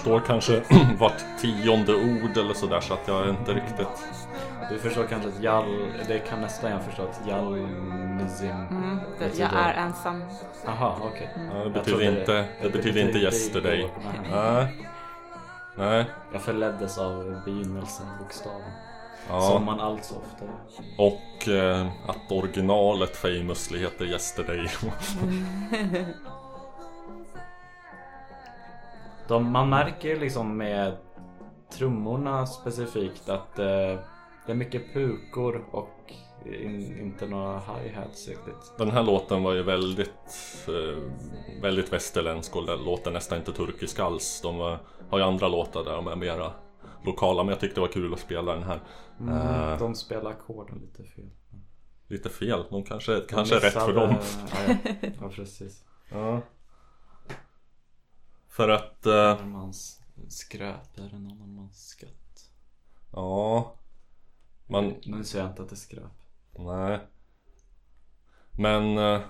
Speaker 1: förstår kanske [CLEARS THROAT] vart tionde ord eller sådär så att jag är inte riktigt
Speaker 3: Du förstår kanske att jall, det kan nästan jag förstå att jalnizim
Speaker 2: Mm, det, jag är ensam.
Speaker 3: Aha, okej.
Speaker 1: ja, Det
Speaker 3: Jag
Speaker 1: betyder inte, det betyder inte yesterday.
Speaker 3: Nej.
Speaker 1: Nej
Speaker 3: Jag förleddes av begynnelsen, bokstaven.
Speaker 1: Ja.
Speaker 3: Som man allt så ofta.
Speaker 1: Och eh, att originalet famously heter Yesterday. [LAUGHS] [LAUGHS]
Speaker 3: De, man märker liksom med trummorna specifikt att eh, det är mycket pukor och In, inte några hi-hats riktigt.
Speaker 1: Den här låten var ju väldigt, eh, väldigt västerländsk och låter nästan inte turkisk alls. De var, har ju andra låtar där de är mera lokala men jag tyckte det var kul att spela den här. Eh,
Speaker 3: De spelar ackorden lite fel.
Speaker 1: lite fel, de kanske,
Speaker 3: De
Speaker 1: kanske är rätt för dem.
Speaker 3: Ja, ja. ja precis. [LAUGHS]
Speaker 1: Ja. För att, eh,
Speaker 3: En mans skräp är en annan mans skatt.
Speaker 1: ja. Man,
Speaker 3: Nu säger jag inte att det är skräp.
Speaker 1: nej. Men eh,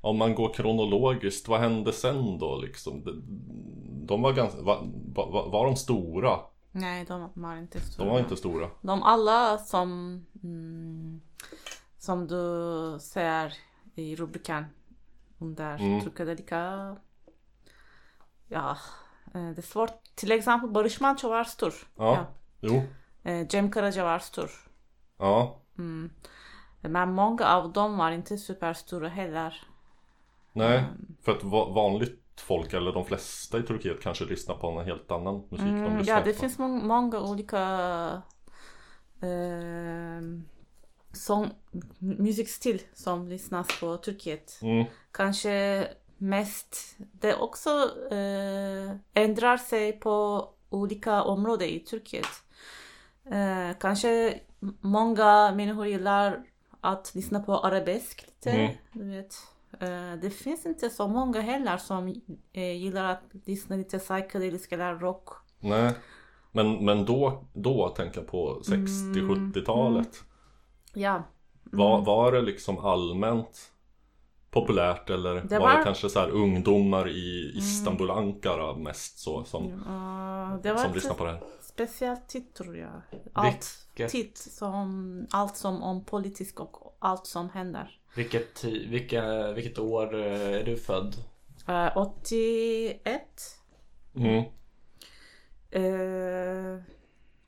Speaker 1: om man går kronologiskt, vad hände sen då liksom? De, de var ganska, var, var, var de stora?
Speaker 2: Nej, de var inte stora.
Speaker 1: De var inte stora.
Speaker 2: De alla som, mm, som du ser i rubriken under
Speaker 1: Mm.
Speaker 2: Turkadelika. Ja, eh, det är svårt. Till exempel Barış Manço var stor.
Speaker 1: Ja. Jo.
Speaker 2: Eh, Cem Karaca var stor.
Speaker 1: Ja.
Speaker 2: Mm. Men många av dem var inte superstora heller.
Speaker 1: Nej,
Speaker 2: Mm.
Speaker 1: för att va- vanligt folk, eller de flesta i Turkiet kanske lyssnar på en helt annan musik de
Speaker 2: Mm,
Speaker 1: lyssnar
Speaker 2: ja, det
Speaker 1: på.
Speaker 2: finns må- många olika eh, sång, musikstil som lyssnas på Turkiet.
Speaker 1: Mm.
Speaker 2: Kanske mest, det också eh, ändrar sig på olika områden i Turkiet. Eh, kanske många människor gillar att lyssna på arabesk lite,
Speaker 1: Mm.
Speaker 2: du vet. Eh, det finns inte så många heller som eh, gillar att lyssna lite psykedelisk eller rock.
Speaker 1: Nej. Men, men då, då tänker jag på 60-70-talet.
Speaker 2: Ja,
Speaker 1: Var, var det liksom allmänt populärt eller
Speaker 2: Det
Speaker 1: var, det
Speaker 2: var-
Speaker 1: kanske så här ungdomar i Istanbul, Ankara mest så som,
Speaker 2: eh, det var
Speaker 1: som lyssnar på det här?
Speaker 2: speciellt tid tror jag. Allt,
Speaker 3: Vilket-
Speaker 2: tid som, allt som om politisk och allt som händer.
Speaker 3: Vilket, vilka, vilket år eh, är du född?
Speaker 2: Eh, 81.
Speaker 1: Mm.
Speaker 2: eh,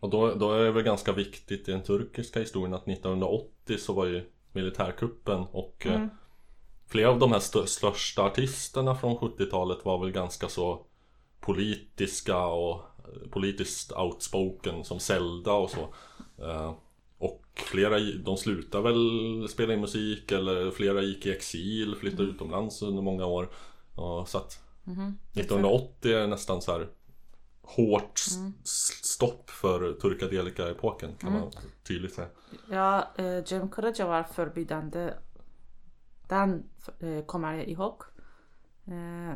Speaker 1: Och då, då är det väl ganska viktigt i den turkiska historien att 1980 så var ju militärkuppen och eh, flera av de här stö- största artisterna från 70-talet var väl ganska så politiska och eh, politiskt outspoken som Zelda och så. Eh, och flera, de slutade väl spela in musik eller flera gick i exil, flyttade utomlands under många år. Så att 1980 är nästan så här hårt s- stopp för turkadelika-epoken kan man tydligt säga.
Speaker 2: ja, eh, Cem Karaca var förbjudande. Den eh, kommer jag ihåg. Eh,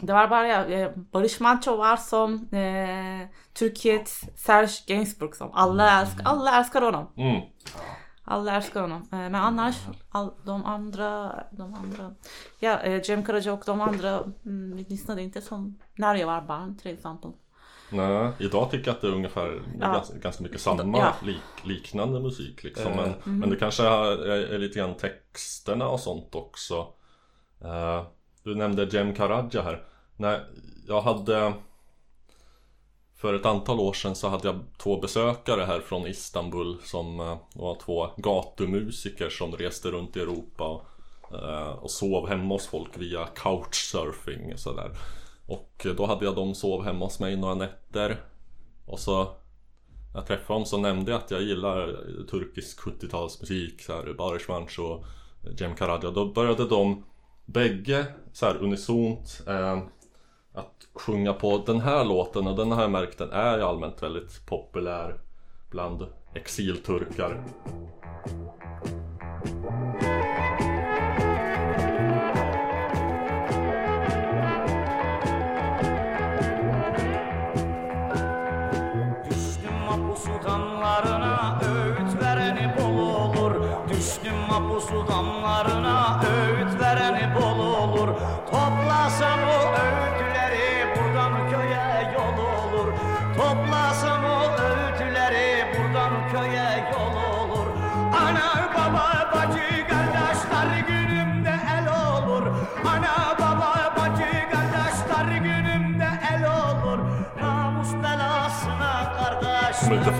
Speaker 2: det var bara eh, Barış Manço var som eh, Turkiets Serge Gainsbourg som alla älskar, alla älskar honom.
Speaker 1: Mm.
Speaker 2: Alla älskar honom. Eh, Men annars, all, de andra, de andra, ja, eh, Cem Karaca och de andra mm, lyssnade inte som när jag var barn till exempel.
Speaker 1: Nej, idag tycker jag att det är ungefär
Speaker 2: Ja.
Speaker 1: ganska, ganska mycket samma
Speaker 2: Ja.
Speaker 1: lik, liknande musik liksom. Men,
Speaker 3: Eh.
Speaker 1: men det kanske är, är, lite grann texterna och sånt också. Eh, du nämnde Jem Karaja här. Nej, jag hade för ett antal år sedan så hade jag två besökare här från Istanbul som eh, var två gatumusiker som reste runt i Europa och, eh, och sov hemma hos folk via couchsurfing och sådär. Och då hade jag dem sov hemma hos mig några nätter. Och så när jag träffade dem så nämnde jag att jag gillar turkisk 70-talsmusik, såhär Barışvanç och Cem Karadja Då började de bägge så här unisont eh, att sjunga på. Den här låten och den har jag märkt den är ju allmänt väldigt populär bland exilturkar.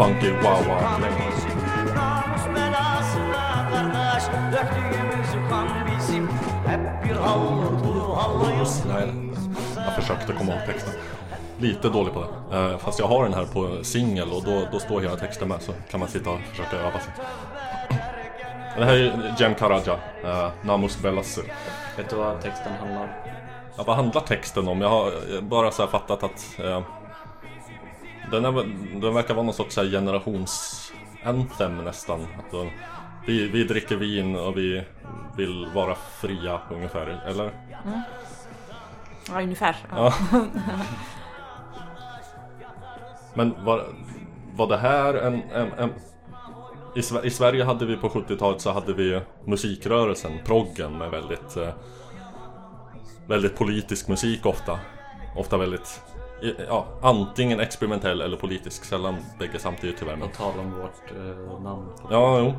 Speaker 1: Funky wow wow
Speaker 7: hallıyız
Speaker 1: Nej, jag försökte komma ihåg texten. Lite dålig på det. Eh, fast jag har den här på singel och då, då står hela texten med så kan man sitta och försöka öva sig. Det här är Jem Karaja, uh, Namus Bellassi.
Speaker 3: Vet du vad texten handlar om?
Speaker 1: Ja, vad handlar texten om? Jag har eh, bara så här fattat att eh, den, är, den verkar vara någon sorts generations-anthem nästan. Att de, vi, vi dricker vin och vi vill vara fria ungefär, eller?
Speaker 2: Ja, ungefär. Ja.
Speaker 1: Ja. Men var, var det här en... en, en i, I Sverige hade vi på 70-talet så hade vi musikrörelsen, proggen med väldigt eh, Väldigt politisk musik ofta Ofta väldigt Ja, antingen experimentell eller politisk Sällan bägge samtidigt tyvärr men
Speaker 3: På tal om vårt eh, namn.
Speaker 1: Ja, jo.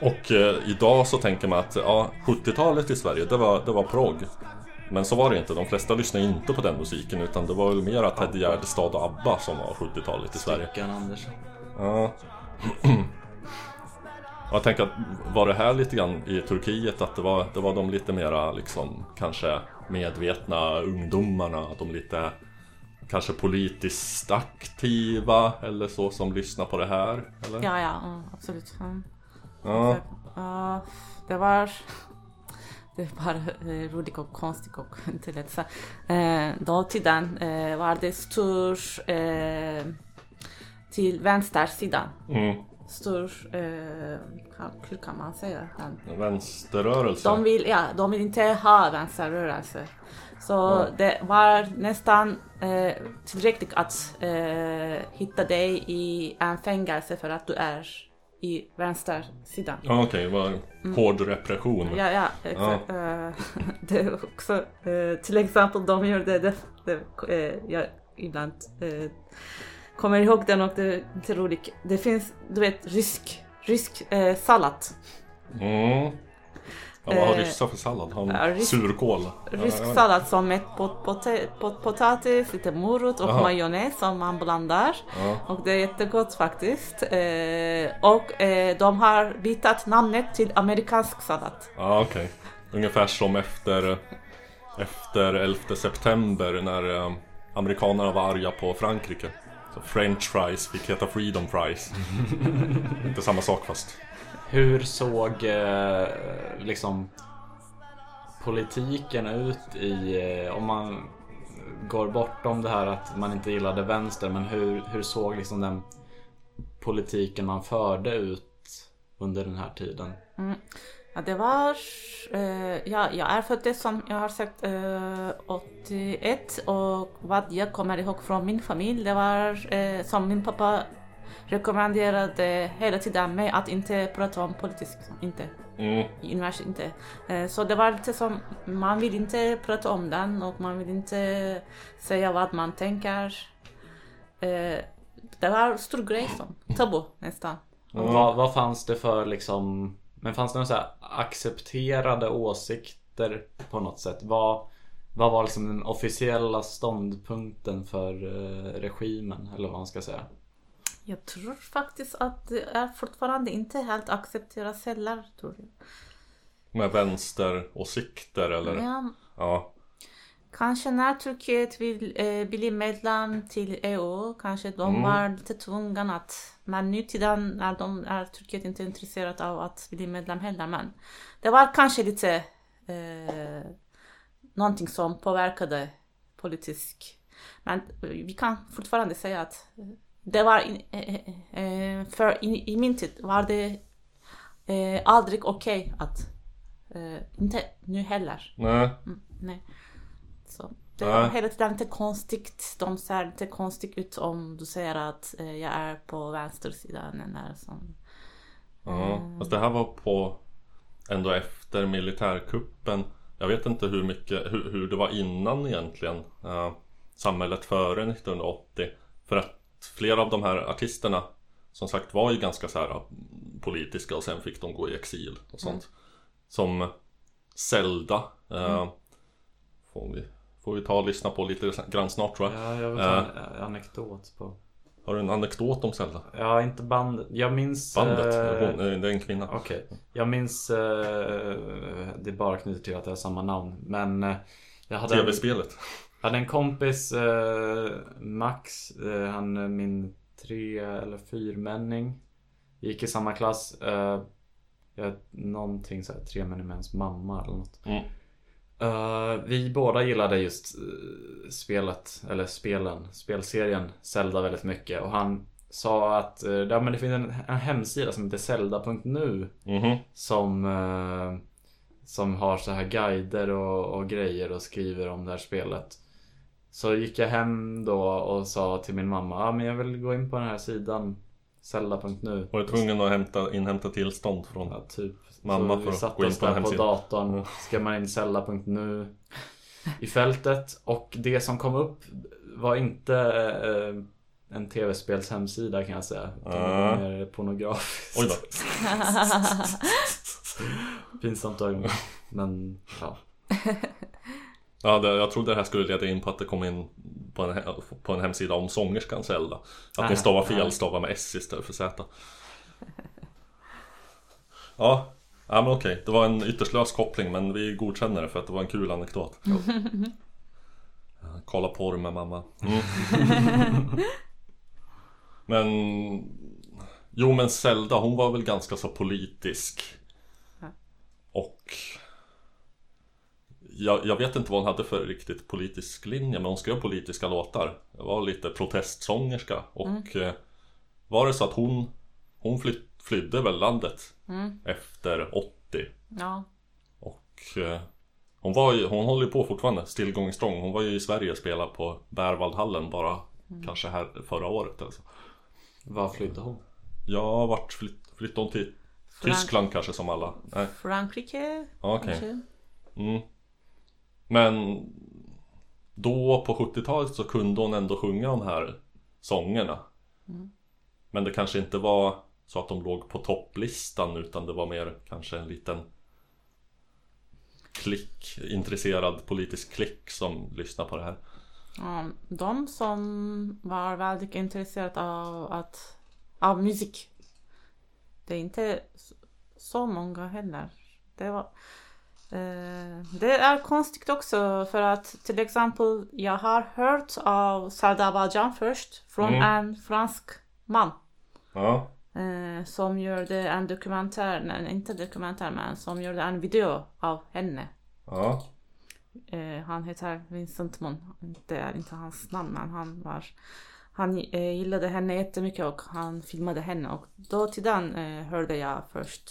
Speaker 1: Och eh, idag så tänker man att ja, 70-talet i Sverige, det var, det var progg. Men så var det inte. De flesta lyssnade inte på den musiken utan det var väl mer Ted Gärdestad och ABBA som var 70-talet i Sverige.
Speaker 3: Stickan Andersson.
Speaker 1: Ja. Och [CLEARS THROAT] jag tänker att var det här lite grann i Turkiet att det var, det var de lite mera liksom kanske medvetna ungdomarna, de lite kanske politiskt aktiva eller så som lyssnar på det här? Eller?
Speaker 2: Ja, ja, absolut.
Speaker 1: Ja.
Speaker 2: Ja, det var... Det var eh, roligt och konstigt och [LAUGHS] inte lätt. Så, eh, dåtiden eh, var det stor eh, till vänstersidan.
Speaker 1: Mm.
Speaker 2: Stor, eh, hur kan man säga? Den?
Speaker 1: Vänsterrörelse.
Speaker 2: De vill, ja, de vill inte ha vänsterrörelse. Så
Speaker 1: Ja.
Speaker 2: det var nästan eh, tillräckligt att eh, hitta dig i en fängelse för att du är i vänstersidan.
Speaker 1: Ja okej, det var hård repression.
Speaker 2: Ja, ja, exakt. Eh, [LAUGHS] det också, eh, till exempel de gör det, det, eh, jag ibland eh, kommer ihåg den och det är inte roligt. Det finns, du vet, rysk, rysk eh, sallad.
Speaker 1: Mm. Ja, vad har
Speaker 2: Eh,
Speaker 1: ryssar för sallad?
Speaker 2: Ja, rysk-
Speaker 1: surkål?
Speaker 2: Rysk sallad som med pot, pot, potatis, lite morot och majonnäs som man blandar.
Speaker 1: Ja.
Speaker 2: Och det är jättegott faktiskt. Eh, och eh, de har bytt namnet till amerikansk sallad.
Speaker 1: Ja okej. Ungefär som efter Efter 11 september när amerikanerna var arga på Frankrike. Så French fries fick heta Freedom fries. [LAUGHS] Inte samma sak fast.
Speaker 3: Hur såg eh, liksom politiken ut i, eh, om man går bortom det här att man inte gillade vänster, men hur, hur såg liksom den politiken man förde ut under den här tiden?
Speaker 2: Ja, det var... Eh, ja, jag är född som jag har sagt eh, 81 och vad jag kommer ihåg från min familj det var eh, som min pappa rekommenderade hela tiden mig att inte prata om politik. Inte.
Speaker 1: Mm.
Speaker 2: universitet inte. Eh, Så det var lite som, man vill inte prata om den och man vill inte säga vad man tänker. Eh, Det var en stor grej som, tabu nästan.
Speaker 3: Vad, vad fanns det för liksom, men fanns det några så här accepterade åsikter på något sätt? Vad, vad var liksom den officiella ståndpunkten för eh, regimen eller vad man ska säga?
Speaker 2: Jag tror faktiskt att det är fortfarande inte helt accepterat heller. Tror jag.
Speaker 1: Med vänsteråsikter eller?
Speaker 2: Ja,
Speaker 1: Ja.
Speaker 2: Kanske när Turkiet vill eh, bli medlem till EU, kanske de
Speaker 1: Mm.
Speaker 2: var lite tvungna att... Men nu tiden är, de, är Turkiet inte intresserat av att bli medlem heller. Men det var kanske lite eh, någonting som påverkade politisk. Men vi kan fortfarande säga att det var in, eh, eh, för i, i min tid var det eh, aldrig okej att eh, inte nu heller.
Speaker 1: Nej.
Speaker 2: Mm, nej. Så det var hela tiden lite konstigt. De ser lite konstigt ut om du säger att eh, jag är på vänstersidan eller som...
Speaker 1: Ja. Fast det här var på ändå efter militärkuppen. Jag vet inte hur mycket, hur, hur det var innan egentligen. eh, samhället före 1980. För att flera av de här artisterna som sagt var ju ganska så här politiska och sen fick de gå i exil och sånt. Som Zelda. eh, får, vi, får vi ta och lyssna på lite grann snart tror jag.
Speaker 3: Ja, jag vill ta en eh, anekdot på.
Speaker 1: Har du en anekdot om Zelda?
Speaker 3: Ja, inte bandet. Jag minns...
Speaker 1: Bandet?
Speaker 3: eh,
Speaker 1: Hon, eh, det är en kvinna.
Speaker 3: Okej, jag minns... Eh, det är bara knutet till att jag har samma namn. Men eh, jag hade, en,
Speaker 1: TV-spelet.
Speaker 3: jag hade en kompis, eh, Max, eh, han är min tre eller fyrmänning. Gick i samma klass. Jag, någonting såhär, tre män med ens mamma eller något.
Speaker 1: Mm.
Speaker 3: Eh, vi båda gillade just eh, spelet, eller spelen, spelserien Zelda väldigt mycket. Och han sa att eh, ja, men det finns en, en hemsida som heter Zelda.nu
Speaker 1: Mhm.
Speaker 3: som, eh, som har så här guider och, och grejer och skriver om det här spelet. Så gick jag hem då och sa till min mamma, ja men jag vill gå in på den här sidan Zelda.nu.
Speaker 1: Var du tvungen att hämta, inhämta tillstånd från
Speaker 3: Ja, typ.
Speaker 1: mamma
Speaker 3: så
Speaker 1: för
Speaker 3: vi
Speaker 1: att gå in
Speaker 3: oss
Speaker 1: på en
Speaker 3: där på
Speaker 1: hemsida?
Speaker 3: datorn, ska man in Zelda.nu i fältet och det som kom upp var inte eh, en tv-spels hemsida kan jag säga. Utan det var
Speaker 1: Ah.
Speaker 3: mer pornografiskt.
Speaker 1: Oj då. [LAUGHS]
Speaker 3: Pinsamt ögonblick. Men ja.
Speaker 1: Ja, det, jag trodde det här skulle leda in på att det kom in på en, på en hemsida om sångerskan Zelda. Att ni stavar fel, stavar med S istället för Z. [LAUGHS] Ja, ja men okej. Det var en ytterst lös koppling men vi godkänner det för att det var en kul anekdot. Ja, Kolla porr med mamma. Mm. [LAUGHS] men... Jo men Zelda, hon var väl ganska så politisk. Och... Jag, jag vet inte vad hon hade för riktigt politisk linje men hon skrev politiska låtar. Det var lite protestsångerska och eh, var det så att hon Hon fly, flydde väl landet efter 80
Speaker 2: Ja.
Speaker 1: och eh, hon, var ju, hon håller ju på fortfarande, still going strong. Hon var ju i Sverige och spelade på Bärvaldhallen bara kanske här förra året eller så.
Speaker 3: Var flydde hon?
Speaker 1: Jag vart flytt, flyttade hon till
Speaker 2: Frank-
Speaker 1: Tyskland kanske som alla? Nej,
Speaker 2: Frankrike
Speaker 1: okej.
Speaker 2: kanske?
Speaker 1: Mm. Men då på 70-talet så kunde hon ändå sjunga de här sångerna. Men det kanske inte var så att de låg på topplistan utan det var mer kanske en liten klick, intresserad politisk klick som lyssnar på det här.
Speaker 2: Ja, de som var väldigt intresserade av, att, av musik. Det är inte så- många heller. Det, var, det är konstigt också för att till exempel jag har hört av Sardabajan först från
Speaker 1: Mm.
Speaker 2: en fransk man.
Speaker 1: Ja,
Speaker 2: Eh, som gjorde en dokumentär, nej inte dokumentär men som gjorde en video av henne.
Speaker 1: ja,
Speaker 2: Eh, han heter Vincent Mon. Det är inte hans namn men han var han eh, gillade henne jättemycket och han filmade henne och då till den eh, hörde jag först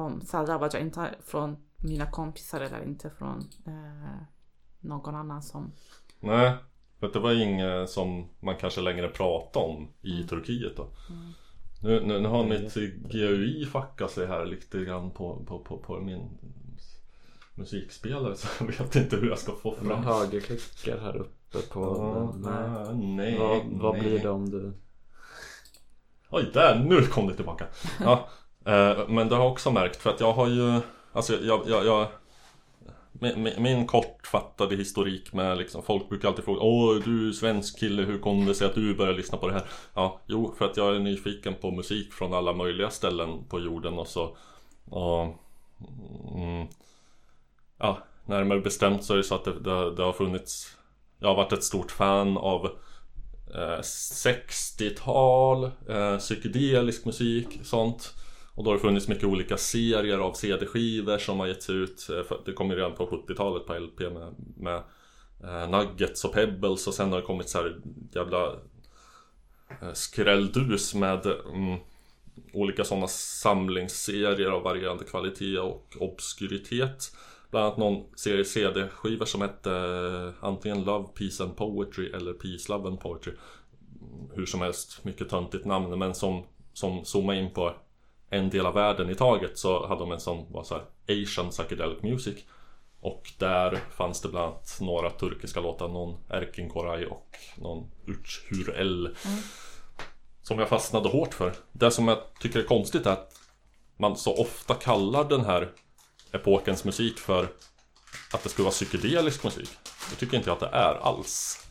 Speaker 2: om Saldra Baja, inte från mina kompisar eller inte från eh, någon annan som
Speaker 1: nej. För det var inget som man kanske längre pratade om i Turkiet då. Nu, nu, nu har mitt GUI fuckat sig här lite grann på, på, på, på min musikspelare [LAUGHS] så jag vet inte hur jag ska få fram
Speaker 3: högerklickar här uppe på
Speaker 1: Ja,
Speaker 3: den. Nej.
Speaker 1: nej,
Speaker 3: Vad, vad
Speaker 1: nej.
Speaker 3: blir det om du...
Speaker 1: Oj, där! Nu kom det tillbaka! Ja, [LAUGHS] Eh, men det har jag också märkt för att jag har ju Alltså jag, jag, jag min, min- kortfattade historik med liksom Folk brukar alltid fråga Åh du är svensk kille, hur kom det sig att du började lyssna på det här? Ja, jo för att jag är nyfiken på musik från alla möjliga ställen på jorden och så och, mm, Ja, närmare bestämt så är det så att det, det, det har funnits Jag har varit ett stort fan av eh, 60-tal, eh, psykedelisk musik, sånt. Och då har det funnits mycket olika serier av CD-skivor som har getts ut. Eh, det kom ju redan på 70-talet på LP med, med eh, Nuggets och Pebbles och sen har det kommit så här jävla eh, skrälldus med mm, olika sådana samlingsserier av varierande kvalitet och obskuritet. Bland annat någon serie CD-skivor som hette eh, antingen Love, Peace and Poetry eller Peace, Love and Poetry. Mm, hur som helst, mycket töntigt namn men som, som zoomar in på en del av världen i taget så hade de en som var så här Asian Psychedelic Music. Och där fanns det bland annat några turkiska låtar, någon Erkin Koray och någon Uçhur El. Som jag fastnade hårt för. Det som jag tycker är konstigt är att man så ofta kallar den här epokens musik för att det skulle vara psykedelisk musik. Det tycker inte jag att det är alls.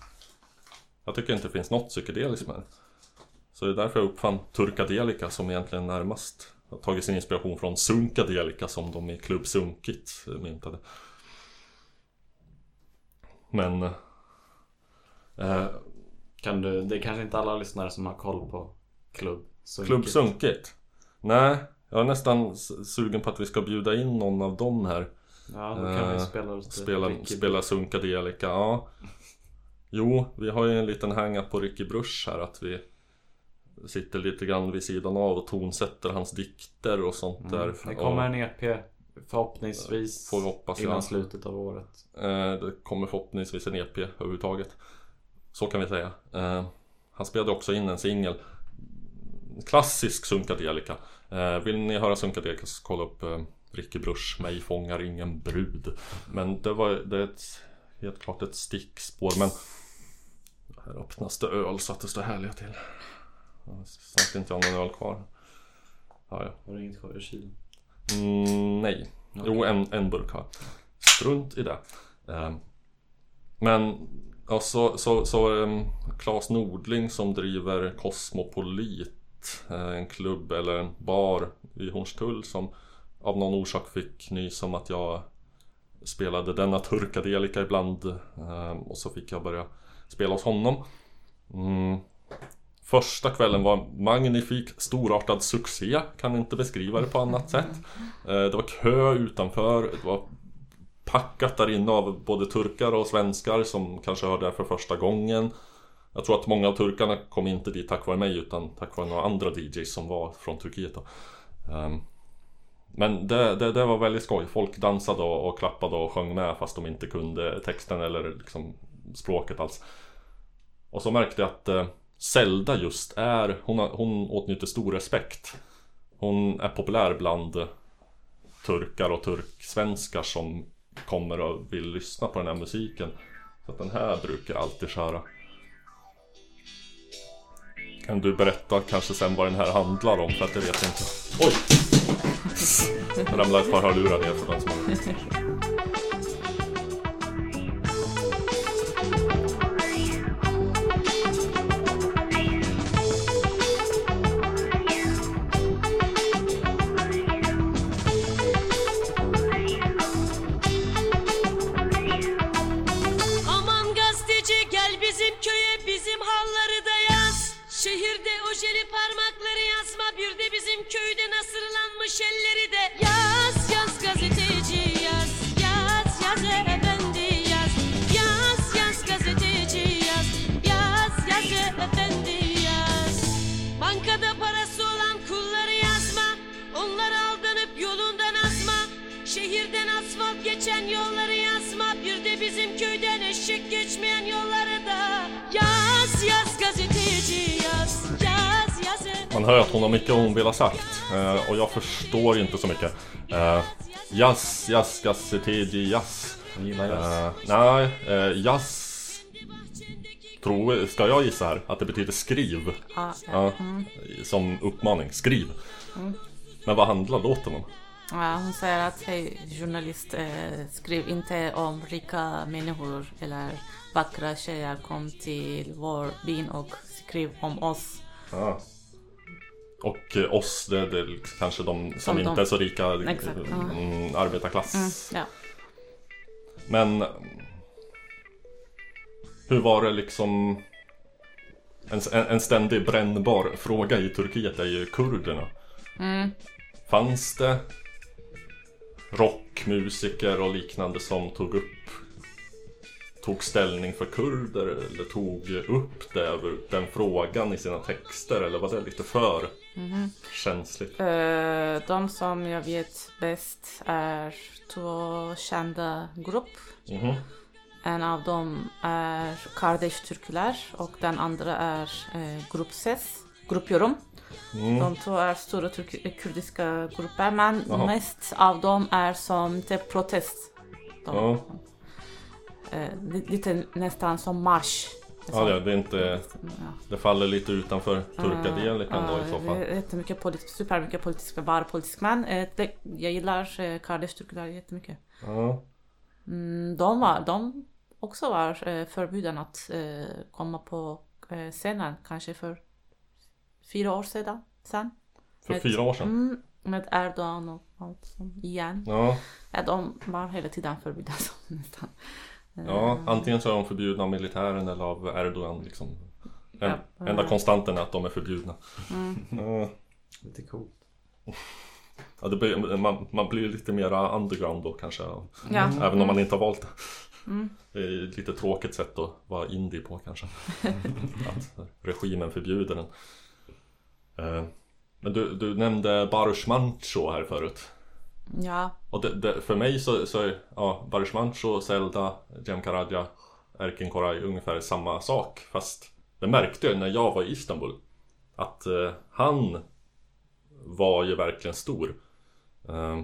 Speaker 1: Jag tycker inte det finns något psykedeliskt med det. Så det är därför jag uppfann Turkadelika som egentligen närmast har tagit sin inspiration från Sunkadelika som de i Klubb Sunkit myntade. Men... Eh,
Speaker 3: Kan du, det är kanske inte alla lyssnare som har koll på klubb? Sunkigt.
Speaker 1: Klubb Sunkigt? Nej, jag är nästan sugen på att vi ska bjuda in någon av dem här.
Speaker 3: Ja, då kan vi
Speaker 1: Eh,
Speaker 3: spela lite
Speaker 1: Spela,
Speaker 3: Ricky
Speaker 1: spela Sunkadelika, ja. Jo, vi har ju en liten hang på Ricky Bruch här att vi sitter lite grann vid sidan av och tonsätter hans dikter och sånt där.
Speaker 3: Mm. Det kommer en EP förhoppningsvis
Speaker 1: Får vi hoppas,
Speaker 3: innan
Speaker 1: ja.
Speaker 3: slutet av året.
Speaker 1: eh, det kommer förhoppningsvis en EP överhuvudtaget. Så kan vi säga. Eh, han spelade också in en singel. Klassisk Sunkadelika. Eh, vill ni höra Sunkadelika så kolla upp eh, Ricky Bruch, Mig fångar ingen brud. Men det var det är ett, helt klart ett stickspår. Men här öppnas det öl så att det står härliga till. Snart inte jag har någon öl kvar. Ja, ja.
Speaker 3: Har du inget kvar i kylen?
Speaker 1: Mm, nej. Jo, en, en burk har. Strunt i det. Eh, men ja, så, så, så um, Claes Nordling som driver Cosmopolit eh, En klubb eller en bar i Hornstull som av någon orsak fick nys om att jag spelade denna turkadelika ibland eh, och så fick jag börja spela hos honom. Mm. Första kvällen var magnifik, storartad succé. Kan inte beskriva det på annat sätt. Eh, det var kö utanför. Det var packat där inne av både turkar och svenskar som kanske hörde det för första gången. Jag tror att många av turkarna kom inte dit tack vare mig utan tack vare några andra DJs som var från Turkiet då. Ehm, men det, det, det var väldigt skoj. Folk dansade och, och klappade och sjöng med fast de inte kunde texten eller liksom språket alls. Och så märkte jag att eh, Zelda just är, hon, har, hon åtnjuter stor respekt. Hon är populär bland turkar och turksvenskar som kommer och vill lyssna på den här musiken. Så att den här brukar jag alltid köra. Kan du berätta kanske sen vad den här handlar om? För att det vet jag inte. Oj! Det ramlade ett par hörlurar ner för den som har...
Speaker 8: bir de bizim köyde nasırlanmış elleri de. Yaz yaz gazeteci yaz. Yaz yaz efendi yaz. Yaz yaz gazeteci yaz. Yaz yaz efendi yaz. Bankada parası olan kulları yazma. Onlar aldanıp yolundan azma. Şehirden asfalt geçen yolları yazma. Bir de bizim köyden eşek geçmeyen yolları da. Yaz yaz gazeteci
Speaker 1: Man hör att hon har mycket hon vill ha sagt. Eh, och jag förstår inte så mycket. Eh, jazz, jazz, gassetegi, jazz.
Speaker 3: Jag gillar jazz.
Speaker 1: Eh, nej, eh, jazz... Tror, ska jag gissa här? Att det betyder skriv?
Speaker 2: Ja,
Speaker 1: Ja, Som uppmaning, skriv. Men vad handlar låten om?
Speaker 2: Ja, hon säger att hej journalist, eh, skriv inte om rika människor eller vackra tjejer. Kom till vår by och skriv om oss.
Speaker 1: Ja. Och eh, oss, det, det är kanske de som,
Speaker 2: Som de-
Speaker 1: inte är så rika,
Speaker 2: Exakt, ja.
Speaker 1: mm, arbetarklass.
Speaker 2: Mm, ja.
Speaker 1: Men Hur var det liksom en, en, ständig brännbar fråga i Turkiet är ju kurderna.
Speaker 2: Mm.
Speaker 1: Fanns det rockmusiker och liknande som tog upp Tog ställning för kurder eller tog upp det, den frågan i sina texter eller var det lite för känsligt?
Speaker 2: Eh, de som jag vet bäst är två kända grupp.
Speaker 1: Mhm.
Speaker 2: En av dem är Kardeş Türküler och den andra är eh, Grupp Ses, Grupp Yorum.
Speaker 1: Mm.
Speaker 2: De två är stora turk- kurdiska grupper men
Speaker 1: Jaha.
Speaker 2: mest av dem är som till protest. De,
Speaker 1: Ja.
Speaker 2: eh, li- lite nästan som marsch.
Speaker 1: Ja, det, det är inte
Speaker 2: Ja.
Speaker 1: Det faller lite utanför turkadelikan då i så
Speaker 2: det
Speaker 1: fall.
Speaker 2: Jättemycket politiskt, supermycket politisk, bara politisk man. Eh, jag gillar eh, Kardeş Türküler jättemycket.
Speaker 1: Ja.
Speaker 2: Mm, de var, de också var eh, förbjuden att eh, komma på eh, scenen kanske för fyra år sedan. Sen.
Speaker 1: För
Speaker 2: Med-
Speaker 1: fyra år sedan.
Speaker 2: Mm, med Erdogan och allt sånt igen.
Speaker 1: Ja,
Speaker 2: Ja, de var hela tiden förbjudna [LAUGHS] nästan.
Speaker 1: Ja, antingen så är de förbjudna av militären eller av Erdogan liksom. En,
Speaker 2: Ja.
Speaker 1: enda konstanten är att de är förbjudna.
Speaker 2: Mm.
Speaker 1: Ja.
Speaker 3: Lite coolt.
Speaker 1: Ja, det blir, man, man blir lite mera underground då kanske.
Speaker 2: Ja.
Speaker 1: Även om man inte har valt det.
Speaker 2: Mm.
Speaker 1: Det är ett lite tråkigt sätt att vara indie på kanske. [LAUGHS] att regimen förbjuder den. Eh, Men du, du nämnde Baruch Mancho här förut.
Speaker 2: Ja.
Speaker 1: Och det, det, för mig så, så är ja, Barishmancho, Zelda, Jem Karadja, Erkin Koray ungefär samma sak. Fast det märkte jag när jag var i Istanbul. Att eh, han var ju verkligen stor. Eh,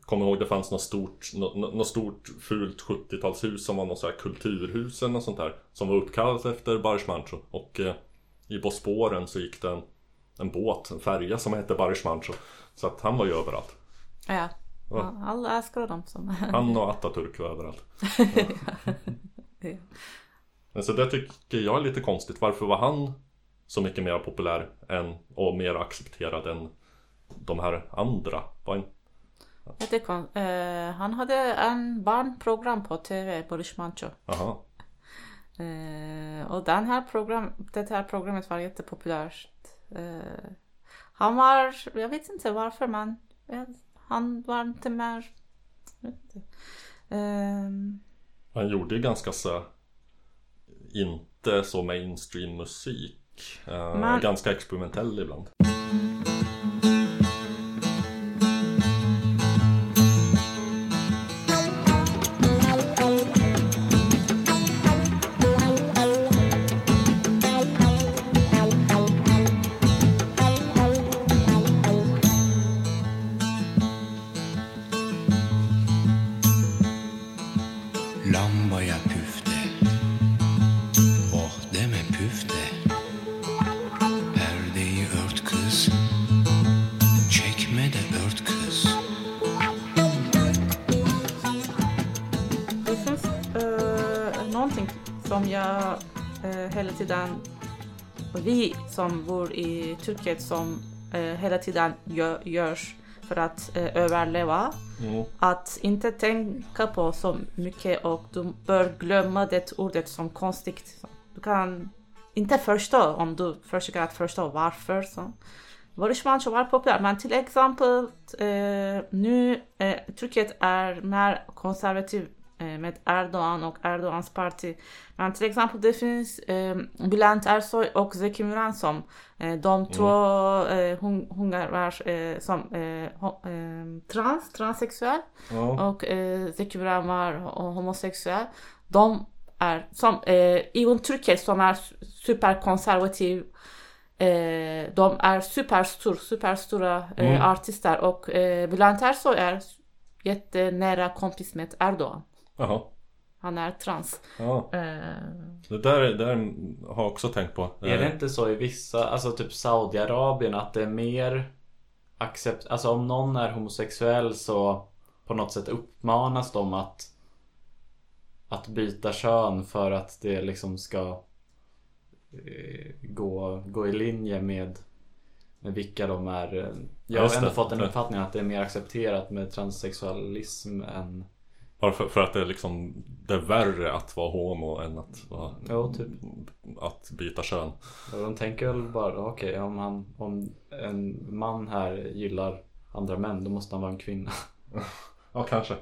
Speaker 1: Kommer ihåg det fanns något stort, något, något stort fult 70-talshus som var något så här kulturhus eller något sånt där. Som var uppkallat efter Barishmancho. Och eh, i Bosporen så gick det en, en båt, en färja som hette Barishmancho. Så att han var ju överallt.
Speaker 2: Ja.
Speaker 1: Ja.
Speaker 2: Alla älskar dem som...
Speaker 1: Han och Atatürk var överallt. [LAUGHS]
Speaker 2: Ja.
Speaker 1: Men så det tycker jag är lite konstigt. Varför var han så mycket mer populär än, och mer accepterad än de här andra? Var
Speaker 2: Jättekon- eh, han hade en barnprogram på TV, Boris Mancho.
Speaker 1: aha,
Speaker 2: Eh, och den här program, det här programmet var jättepopulärt. Eh, han var, jag vet inte varför men han var inte inte. Ehm,
Speaker 1: han gjorde ju ganska så inte så mainstream musik. Eh,
Speaker 2: Men-
Speaker 1: Ganska experimentell ibland.
Speaker 2: Tiden, vi som bor i Turkiet som eh, hela tiden gör, görs för att eh, överleva.
Speaker 1: Mm.
Speaker 2: Att inte tänka på så mycket och du bör glömma det ordet som konstigt. Du kan inte förstå om du försöker att förstå varför. Så. Boris Mancho var populär, men till exempel eh, nu eh, Turkiet är mer konservativ eh, med Erdogan och Erdogans parti. Men till exempel det finns eh, Bülent Ersoy och Zeki Müren som eh, de två eh, hon, hungar eh, som eh, eh, trans, transsexuell
Speaker 1: Ja.
Speaker 2: och eh, Zeki Müren var ho- homosexuell. De är som eh, i Turkiet som är superkonservativ Eh, de är superstor, superstora eh,
Speaker 1: Mm.
Speaker 2: artister och eh, Bülent Ersoy är jättenära kompis med Erdogan.
Speaker 1: Jaha.
Speaker 2: Han är trans.
Speaker 1: Ja.
Speaker 2: Eh,
Speaker 1: Det där, det där har jag också tänkt på.
Speaker 3: Är det
Speaker 1: Eh,
Speaker 3: inte så i vissa, alltså typ Saudiarabien att det är mer accept, alltså om någon är homosexuell så på något sätt uppmanas de att att byta kön för att det liksom ska eh, gå, gå i linje med, med vilka de är. Jag
Speaker 1: Ja,
Speaker 3: har ändå fått en uppfattning att det är mer accepterat med transsexualism än
Speaker 1: Bara för, för att det är liksom Det är värre att vara homo än att vara
Speaker 3: Ja, typ.
Speaker 1: Att byta kön
Speaker 3: Och de tänker väl bara, okej om, han, om en man här gillar andra män då måste han vara en kvinna. [LAUGHS]
Speaker 1: Ja kanske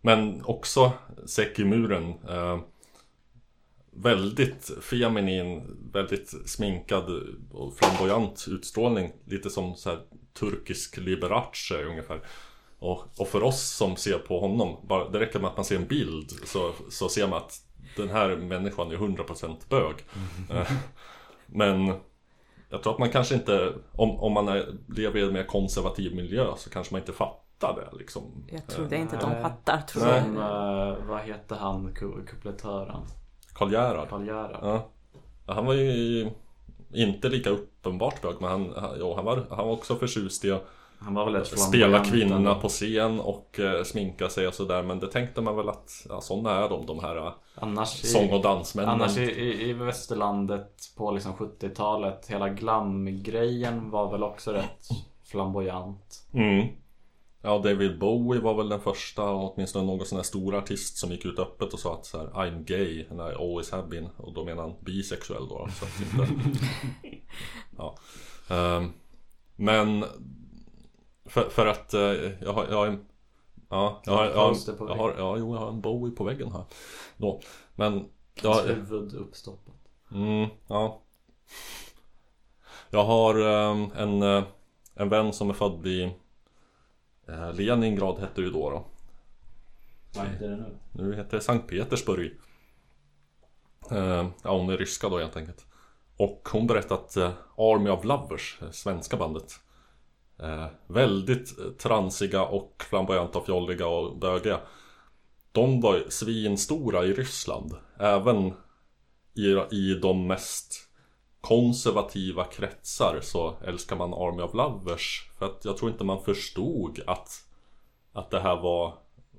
Speaker 1: Men också Sekimuren eh, Väldigt feminin Väldigt sminkad och flamboyant utstrålning Lite som så här turkisk Liberace ungefär och, och för oss som ser på honom bara, Det räcker med att man ser en bild så, så ser man att Den här människan är 100% bög Eh, Men Jag tror att man kanske inte Om, om man är, lever i en mer konservativ miljö så kanske man inte fattar det liksom
Speaker 2: jag tror det inte de
Speaker 3: Nej.
Speaker 2: fattar. Tror
Speaker 1: Nej.
Speaker 2: jag.
Speaker 3: Som, eh, vad heter han, ku- kupletören?
Speaker 1: Karl Gerhard
Speaker 3: Karl Gerhard.
Speaker 1: Ja. Ja, Han var ju inte lika uppenbart bög men han, jo, han, var, han var också förtjust i att
Speaker 3: Han var väl ett
Speaker 1: spela kvinnorna på scen och eh, sminka sig och sådär Men det tänkte man väl att ja, sådana är de, de här eh,
Speaker 3: Annars,
Speaker 1: sång och dansmännen
Speaker 3: annars i, i, i västerlandet på liksom 70-talet, hela glamgrejen var väl också rätt flamboyant.
Speaker 1: mm. Ja, David Bowie var väl den första, åtminstone någon sån här stor artist som gick ut öppet och sa att så här, I'm gay and I always have been. Och då menar han bisexuell då. Så att inte, [LAUGHS] ja. Ehm, men för, för att eh, jag har, jag har en Ja, jag har, jag har, jag har, ja, jo, jag har en Bowie på väggen här. Då. Men jag,
Speaker 3: Hans huvud uppstoppat.
Speaker 1: Mm, ja. Jag har ehm, en, eh, en vän som är född i eh, Leningrad hette det ju då, då.
Speaker 3: Vad heter det nu?
Speaker 1: Nu heter det Sankt Petersburg. Eh, ja, hon är ryska då helt enkelt. Och hon berättade att eh, Army of Lovers, eh, svenska bandet eh, Väldigt eh, transiga och flamboyanta och fjolliga och bögiga De var ju svinstora i Ryssland Även i, i de mest konservativa kretsar så älskar man Army of Lovers För att jag tror inte man förstod att Att det här var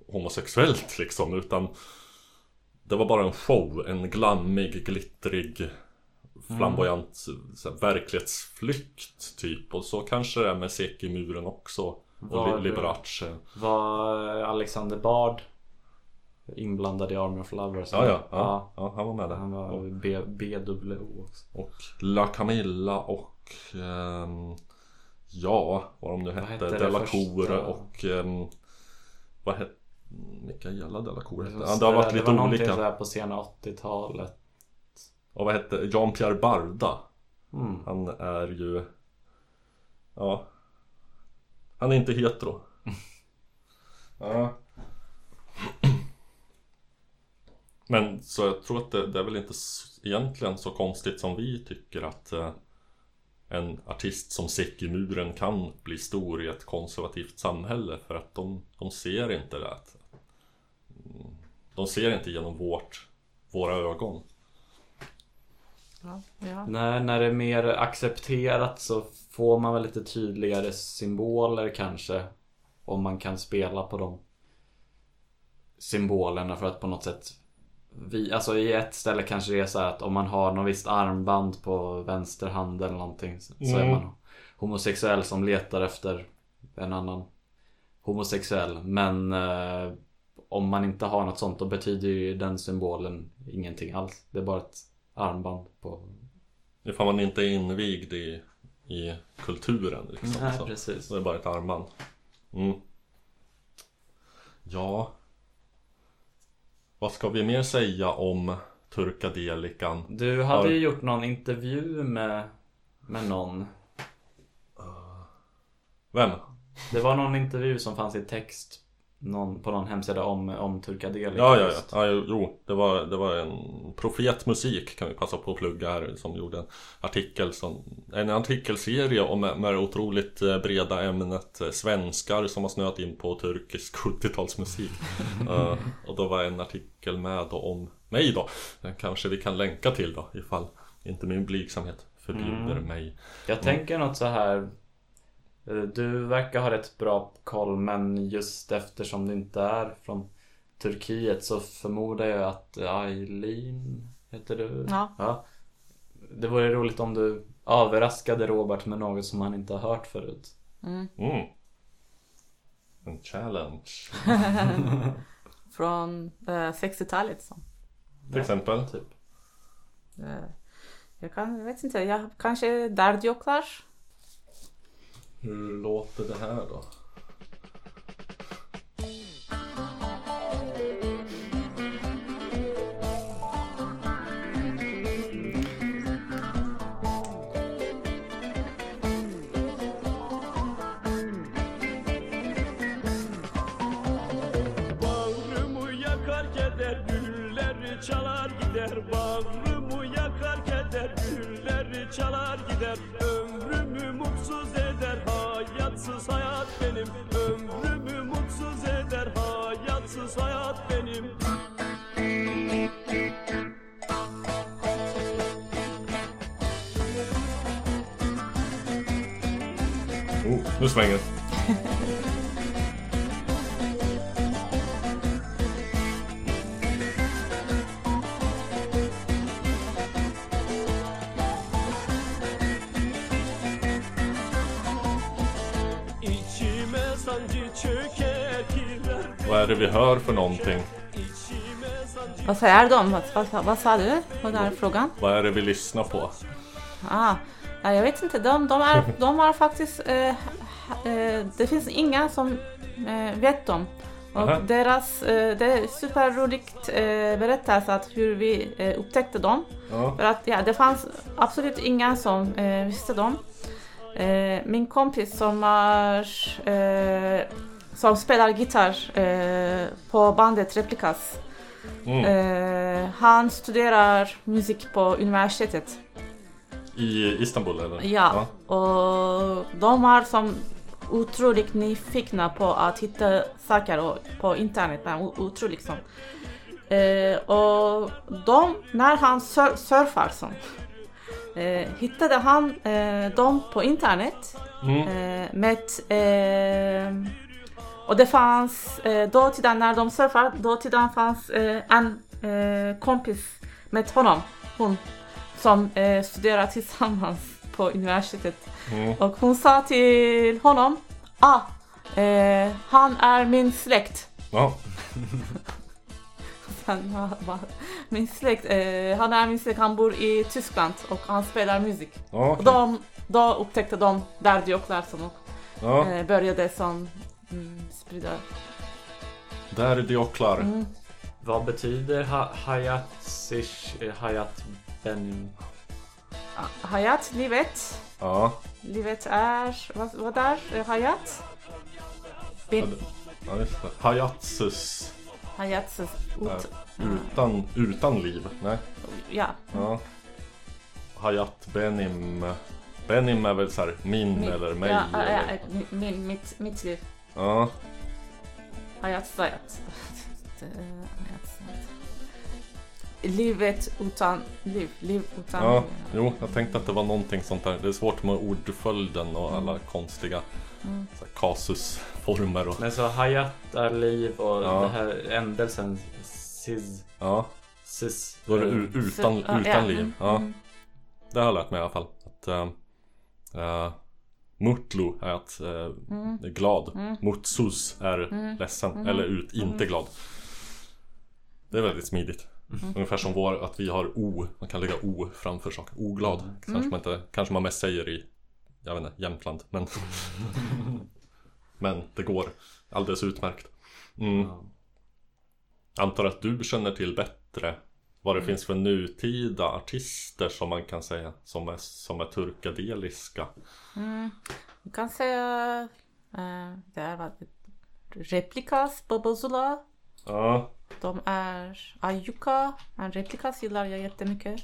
Speaker 1: homosexuellt [LAUGHS] liksom utan Det var bara en show, en glammig, glittrig Flamboyant så här, verklighetsflykt typ. Och så kanske det är med Seki-muren också. Och
Speaker 3: Var-
Speaker 1: Li- Liberace.
Speaker 3: Var Alexander Bard inblandad i Army of Lovers?
Speaker 1: ja, ja, ja,
Speaker 3: ja.
Speaker 1: han var med där.
Speaker 3: Han var
Speaker 1: och,
Speaker 3: B, BWO också.
Speaker 1: och La Camilla och ehm, Ja, vad de nu
Speaker 3: Vad
Speaker 1: hette,
Speaker 3: hette det
Speaker 1: Delacour och ehm, Vad hette Mikaela Delacour hette
Speaker 3: Det
Speaker 1: han? Det har varit
Speaker 3: det
Speaker 1: lite
Speaker 3: var någonting
Speaker 1: olika.
Speaker 3: sådär på sena 80-talet.
Speaker 1: Och vad hette Jean-Pierre Barda.
Speaker 3: Mm.
Speaker 1: Han är ju Ja. Han är inte hetero. [LAUGHS] Ja. [CLEARS THROAT] Men så jag tror att det, det är väl inte egentligen så konstigt som vi tycker att eh, En artist som Seki-muren kan bli stor i ett konservativt samhälle för att de, de ser inte det. Mm, De ser inte genom vårt, våra ögon
Speaker 2: Ja, ja.
Speaker 3: När, när det är mer accepterat så får man väl lite tydligare symboler kanske. Om man kan spela på de symbolerna för att på något sätt vi, alltså i ett ställe kanske det är så här att om man har något visst armband på vänster hand eller någonting så så är
Speaker 1: Mm.
Speaker 3: man homosexuell som letar efter en annan homosexuell. Men eh, om man inte har något sånt då betyder ju den symbolen ingenting alls. Det är bara ett armband på
Speaker 1: Ifall man inte är invigd i, i kulturen liksom.
Speaker 3: Nej,
Speaker 1: så.
Speaker 3: precis.
Speaker 1: Det är bara ett armband. Mm. Ja. Vad ska vi mer säga om Turkadelikan?
Speaker 3: Du hade
Speaker 1: Har-
Speaker 3: ju gjort någon intervju med, med någon.
Speaker 1: Vem?
Speaker 3: Det var någon intervju som fanns i text någon, på någon hemsida om, om Turkadelika.
Speaker 1: Ja, ja, ja. ja jo, det var, det var en Profetmusik kan vi passa på att plugga här som gjorde en artikel som, En artikelserie om med det otroligt eh, breda ämnet eh, svenskar som har snöat in på turkisk [LAUGHS] 70-talsmusik [LAUGHS] Eh, Och då var en artikel med då om mig då Den kanske vi kan länka till då ifall inte min blygsamhet förbjuder
Speaker 3: Mm.
Speaker 1: mig
Speaker 3: Jag tänker något så här. Eh, Du verkar ha rätt bra koll men just eftersom du inte är från Turkiet så förmodar jag att Eileen heter du?
Speaker 2: Ja.
Speaker 3: ja. Det vore roligt om du överraskade Robert med något som han inte har hört förut.
Speaker 2: Mm.
Speaker 1: mm. En challenge [LAUGHS]
Speaker 2: Från eh, 60-talet. Så.
Speaker 1: Till exempel
Speaker 3: Typ.
Speaker 2: Eh, jag, kan, jag vet inte, jag, kanske Dardjoklar?
Speaker 1: Hur låter det här då?
Speaker 9: Çalar gider Ömrümü mutsuz eder Hayatsız hayat benim. Ömrümü mutsuz eder Hayatsız hayat benim.
Speaker 1: Oh, nu svänger [LAUGHS] är det vi hör för någonting?
Speaker 2: Vad säger de? Vad, vad, vad sa du? Vad är frågan?
Speaker 1: Vad är det vi lyssnar på?
Speaker 2: Ah, ja, jag vet inte. De, de, är, de har faktiskt... Eh, eh, det finns inga som eh, vet dem. Och
Speaker 1: Aha.
Speaker 2: deras, eh, det är superroligt eh, berättelse att hur vi eh, upptäckte dem.
Speaker 1: Ja.
Speaker 2: För att ja, det fanns absolut inga som visste dem. Min kompis som, är, som spelar gitarr eh, på bandet Replicas.
Speaker 1: Mm.
Speaker 2: Eh, han studerar musik på universitetet.
Speaker 1: I Istanbul eller?
Speaker 2: Ja, och de är som otroligt nyfikna på att hitta saker på internet. Otroligt som. Eh, och de, när han sur- surfar som, eh, hittade han eh, dem på internet.
Speaker 1: Mm.
Speaker 2: Eh, med, eh, och det fanns, eh, dåtiden när de surfar, dåtiden fanns eh, en eh, kompis med honom, hon, som eh, studerar tillsammans på universitetet.
Speaker 1: Mm.
Speaker 2: Och hon sa till honom, ah, eh, han är min släkt.
Speaker 1: Ja. [LAUGHS]
Speaker 2: Min släkt, eh, han är min släkt, han bor i Tyskland och han spelar musik.
Speaker 1: Ja,
Speaker 2: Och de, då upptäckte de där Diok Larsson och
Speaker 1: Ja.
Speaker 2: eh, började som mm, sprida.
Speaker 1: Där är Dioklar.
Speaker 2: Mm.
Speaker 3: Vad betyder ha Hayat Sish, eh, Hayat Benim?
Speaker 2: Ah, Hayat, livet.
Speaker 1: Ja.
Speaker 2: Livet är, vad, vad är eh, Hayat? Bin,
Speaker 1: ja, just det. Hayatsus.
Speaker 2: Hayat, ut.
Speaker 1: Utan, utan liv. Nej.
Speaker 2: ja.
Speaker 1: Ja. Hayat Benim. Benim är väl så här min
Speaker 2: Min-
Speaker 1: eller mig.
Speaker 2: Ja,
Speaker 1: eller?
Speaker 2: ja, min, mitt, mitt liv.
Speaker 1: Ja.
Speaker 2: Hayat Hayat Sayat. Livet utan liv. Liv utan
Speaker 1: Ja,
Speaker 2: liv.
Speaker 1: jo, jag tänkte att det var någonting sånt där. Det är svårt med ordföljden och alla konstiga
Speaker 2: Mm.
Speaker 1: så här, kasusformer och...
Speaker 3: Men så Hayat är liv och
Speaker 1: Ja.
Speaker 3: det här ändelsen Siz,
Speaker 1: Ja,
Speaker 3: Sis.
Speaker 1: då är det
Speaker 3: eh,
Speaker 1: utan, utan liv.
Speaker 2: mm,
Speaker 1: Ja,
Speaker 2: mm.
Speaker 1: det har jag lärt mig i alla fall. Att, äh, Mutlu är att äh, är glad.
Speaker 2: Mm.
Speaker 1: Mutsus är ledsen. Eller ut, inte glad. Det är väldigt smidigt. Ungefär som vår, att vi har O. Man kan lägga O framför saker. Oglad. Kanske, man inte, kanske man mest säger i jag vet inte, Jämtland. Men, [LAUGHS] men det går alldeles utmärkt. Mm. Antar att du känner till bättre vad det finns för nutida artister som man kan säga som är, som är turkadeliska.
Speaker 2: Mm. Du kan säga eh, det är vad Replikas, Babazula.
Speaker 1: Ja,
Speaker 2: De är Ayuka. En Replikas gillar jag jättemycket.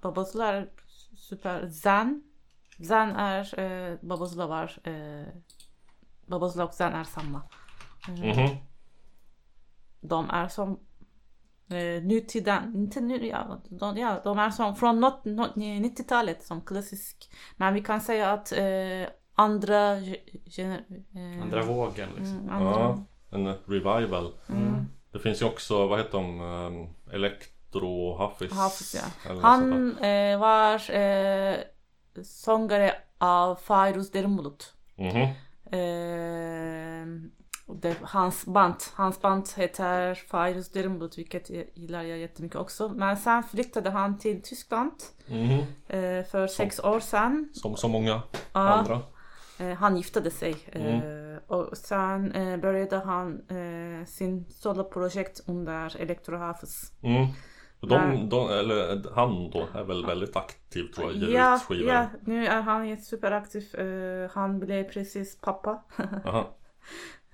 Speaker 2: Babazula är super. Zan. Zan är, eh, Babazula var, eh, Babazula och Zan är samma.
Speaker 1: mhm.
Speaker 2: De är som eh, nutida, inte nu, ja, de, ja, de är som från not, not, 90-talet som klassisk. Men vi kan säga att eh, andra ge- gener, eh,
Speaker 3: Andra vågen liksom.
Speaker 2: mm, andra,
Speaker 1: Ja, en revival.
Speaker 2: mm.
Speaker 1: Det finns ju också, vad heter de? Um, Elektro Hafiz.
Speaker 2: Hafiz, ja. Han eh, var eh, sångare av Fairuz Derimbulut.
Speaker 1: Mhm.
Speaker 2: Eh, och det, hans band, hans band heter Fairuz Derimbulut vilket jag gillar jag jättemycket också. Men sen flyttade han till Tyskland
Speaker 1: Mhm.
Speaker 2: eh, för sex år sedan.
Speaker 1: Som så många
Speaker 2: Ja,
Speaker 1: andra.
Speaker 2: eh, han giftade sig
Speaker 1: Mm.
Speaker 2: eh, och sen eh, började han sin soloprojekt under Electro Hafiz.
Speaker 1: Mm. De, de, eller han då är väl väldigt aktiv tror jag, ger
Speaker 2: Ja,
Speaker 1: ut skivor.
Speaker 2: ja, nu är han superaktiv. Han blev precis pappa. [LAUGHS]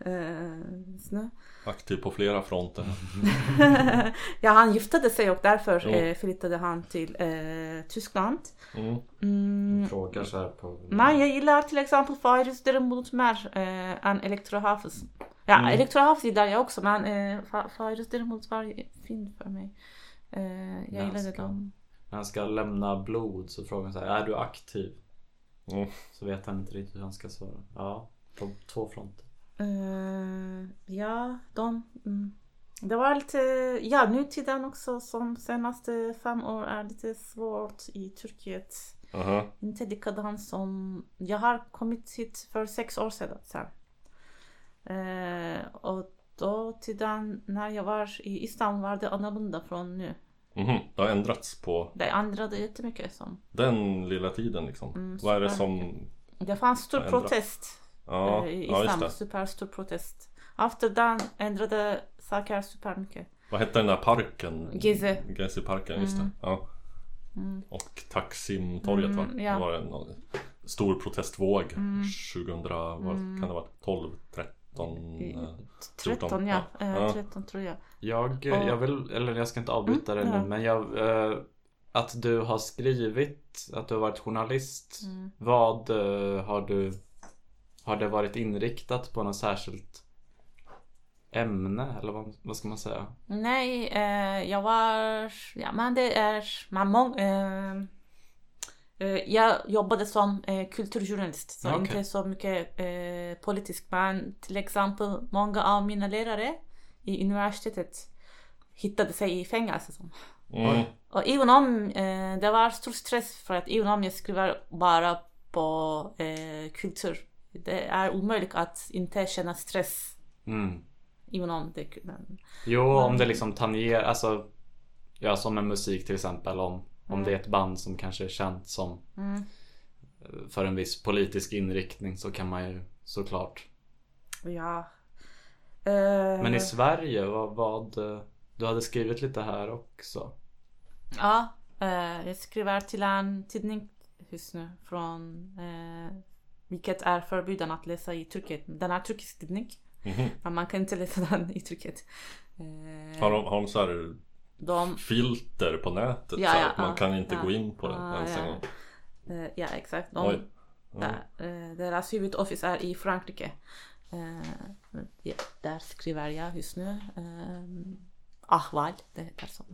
Speaker 2: Uh, snö.
Speaker 1: aktiv på flera fronter. [LAUGHS]
Speaker 2: ja, han giftade sig och därför eh, flyttade han till eh, Tyskland.
Speaker 1: Mm.
Speaker 2: Mm,
Speaker 3: Frågar så här på...
Speaker 2: men jag gillar till exempel Fairuz däremot mer eh, än Electro Hafiz. Ja,
Speaker 1: Mm.
Speaker 2: Electro Hafiz gillar jag också men eh, Fa- Fairuz däremot var fin för mig. Eh, jag
Speaker 3: Ja,
Speaker 2: gillade
Speaker 3: ska-
Speaker 2: dem.
Speaker 3: När han ska lämna blod så frågar han så här, är du aktiv?
Speaker 1: Mm.
Speaker 3: Så vet han inte riktigt hur han ska svara. Ja, på två fronter.
Speaker 2: Eh, ja, de... Mm. Det var lite... Ja, nutiden också som senaste fem år är lite svårt i Turkiet.
Speaker 1: Aha.
Speaker 2: Inte likadant som... Jag har kommit hit för sex år sedan. Sen. Eh, och då tiden när jag var i Istanbul var det annorlunda från nu.
Speaker 1: Mhm, Det har ändrats på
Speaker 2: Det ändrade jättemycket. Som.
Speaker 1: den lilla tiden liksom.
Speaker 2: Mm,
Speaker 1: Vad är det som...
Speaker 2: Det fanns stor protest
Speaker 1: Ja,
Speaker 2: eh, i
Speaker 1: ja.
Speaker 2: Superstor protest. Efter den ändrade saker supermycket.
Speaker 1: Vad hette den där parken?
Speaker 2: Gezi.
Speaker 1: Gezi-parken, just det. Ja.
Speaker 2: Mm.
Speaker 1: Och Taksimtorget va?
Speaker 2: Mm, ja. Mm.
Speaker 1: Det var en stor protestvåg 2000, vad kan det vara? 12, 13,
Speaker 2: I-
Speaker 1: eh,
Speaker 2: 13 ja.
Speaker 1: Ja.
Speaker 2: Eh,
Speaker 1: Ja.
Speaker 2: 13 tror jag.
Speaker 3: Jag,
Speaker 2: Och-
Speaker 3: jag vill, eller jag ska inte avbryta
Speaker 2: Mm,
Speaker 3: det nu,
Speaker 2: ja.
Speaker 3: men jag, eh, att du har skrivit, att du har varit journalist.
Speaker 2: Mm.
Speaker 3: Vad eh, har du, har det varit inriktat på något särskilt ämne? Eller vad, vad ska man säga?
Speaker 2: Nej, eh, jag var... Ja, men det är... Man mång, eh, eh, jag jobbade som eh, kulturjournalist, så
Speaker 3: Okej.
Speaker 2: inte så mycket eh, politisk. Men till exempel många av mina lärare i universitetet hittade sig i fängelse. Som.
Speaker 1: Mm.
Speaker 2: Och även om eh, det var stor stress för att även om jag skriver bara på eh, kultur, det är omöjligt att inte känna stress.
Speaker 3: Mm.
Speaker 2: Även om det... Men,
Speaker 3: Jo, om det liksom tangerar, alltså Ja, som med musik till exempel om, om det är ett band som kanske är känt som
Speaker 2: Mm.
Speaker 3: eh, för en viss politisk inriktning så kan man ju såklart
Speaker 2: ja. Eh,
Speaker 3: Men i Sverige, vad, vad eh, Du hade skrivit lite här också
Speaker 2: Ja, eh, jag skriver till en tidning just nu från eh, vilket är förbjuden att läsa i Turkiet. Den är turkisk tidning.
Speaker 1: Mhm. [LAUGHS]
Speaker 2: Men man kan inte läsa den i Turkiet. Eh,
Speaker 1: Har de, har de så här
Speaker 2: de,
Speaker 1: filter på nätet
Speaker 2: Ja,
Speaker 1: så
Speaker 2: ja,
Speaker 1: att man
Speaker 2: ja,
Speaker 1: kan inte
Speaker 2: ja.
Speaker 1: gå in på det
Speaker 2: Ja,
Speaker 1: ens en
Speaker 2: ja.
Speaker 1: gång?
Speaker 2: eh, ja, exakt. De, där, eh, deras huvudoffice är i Frankrike. Eh, ja, där skriver jag just nu. Eh, Ahval, det heter så.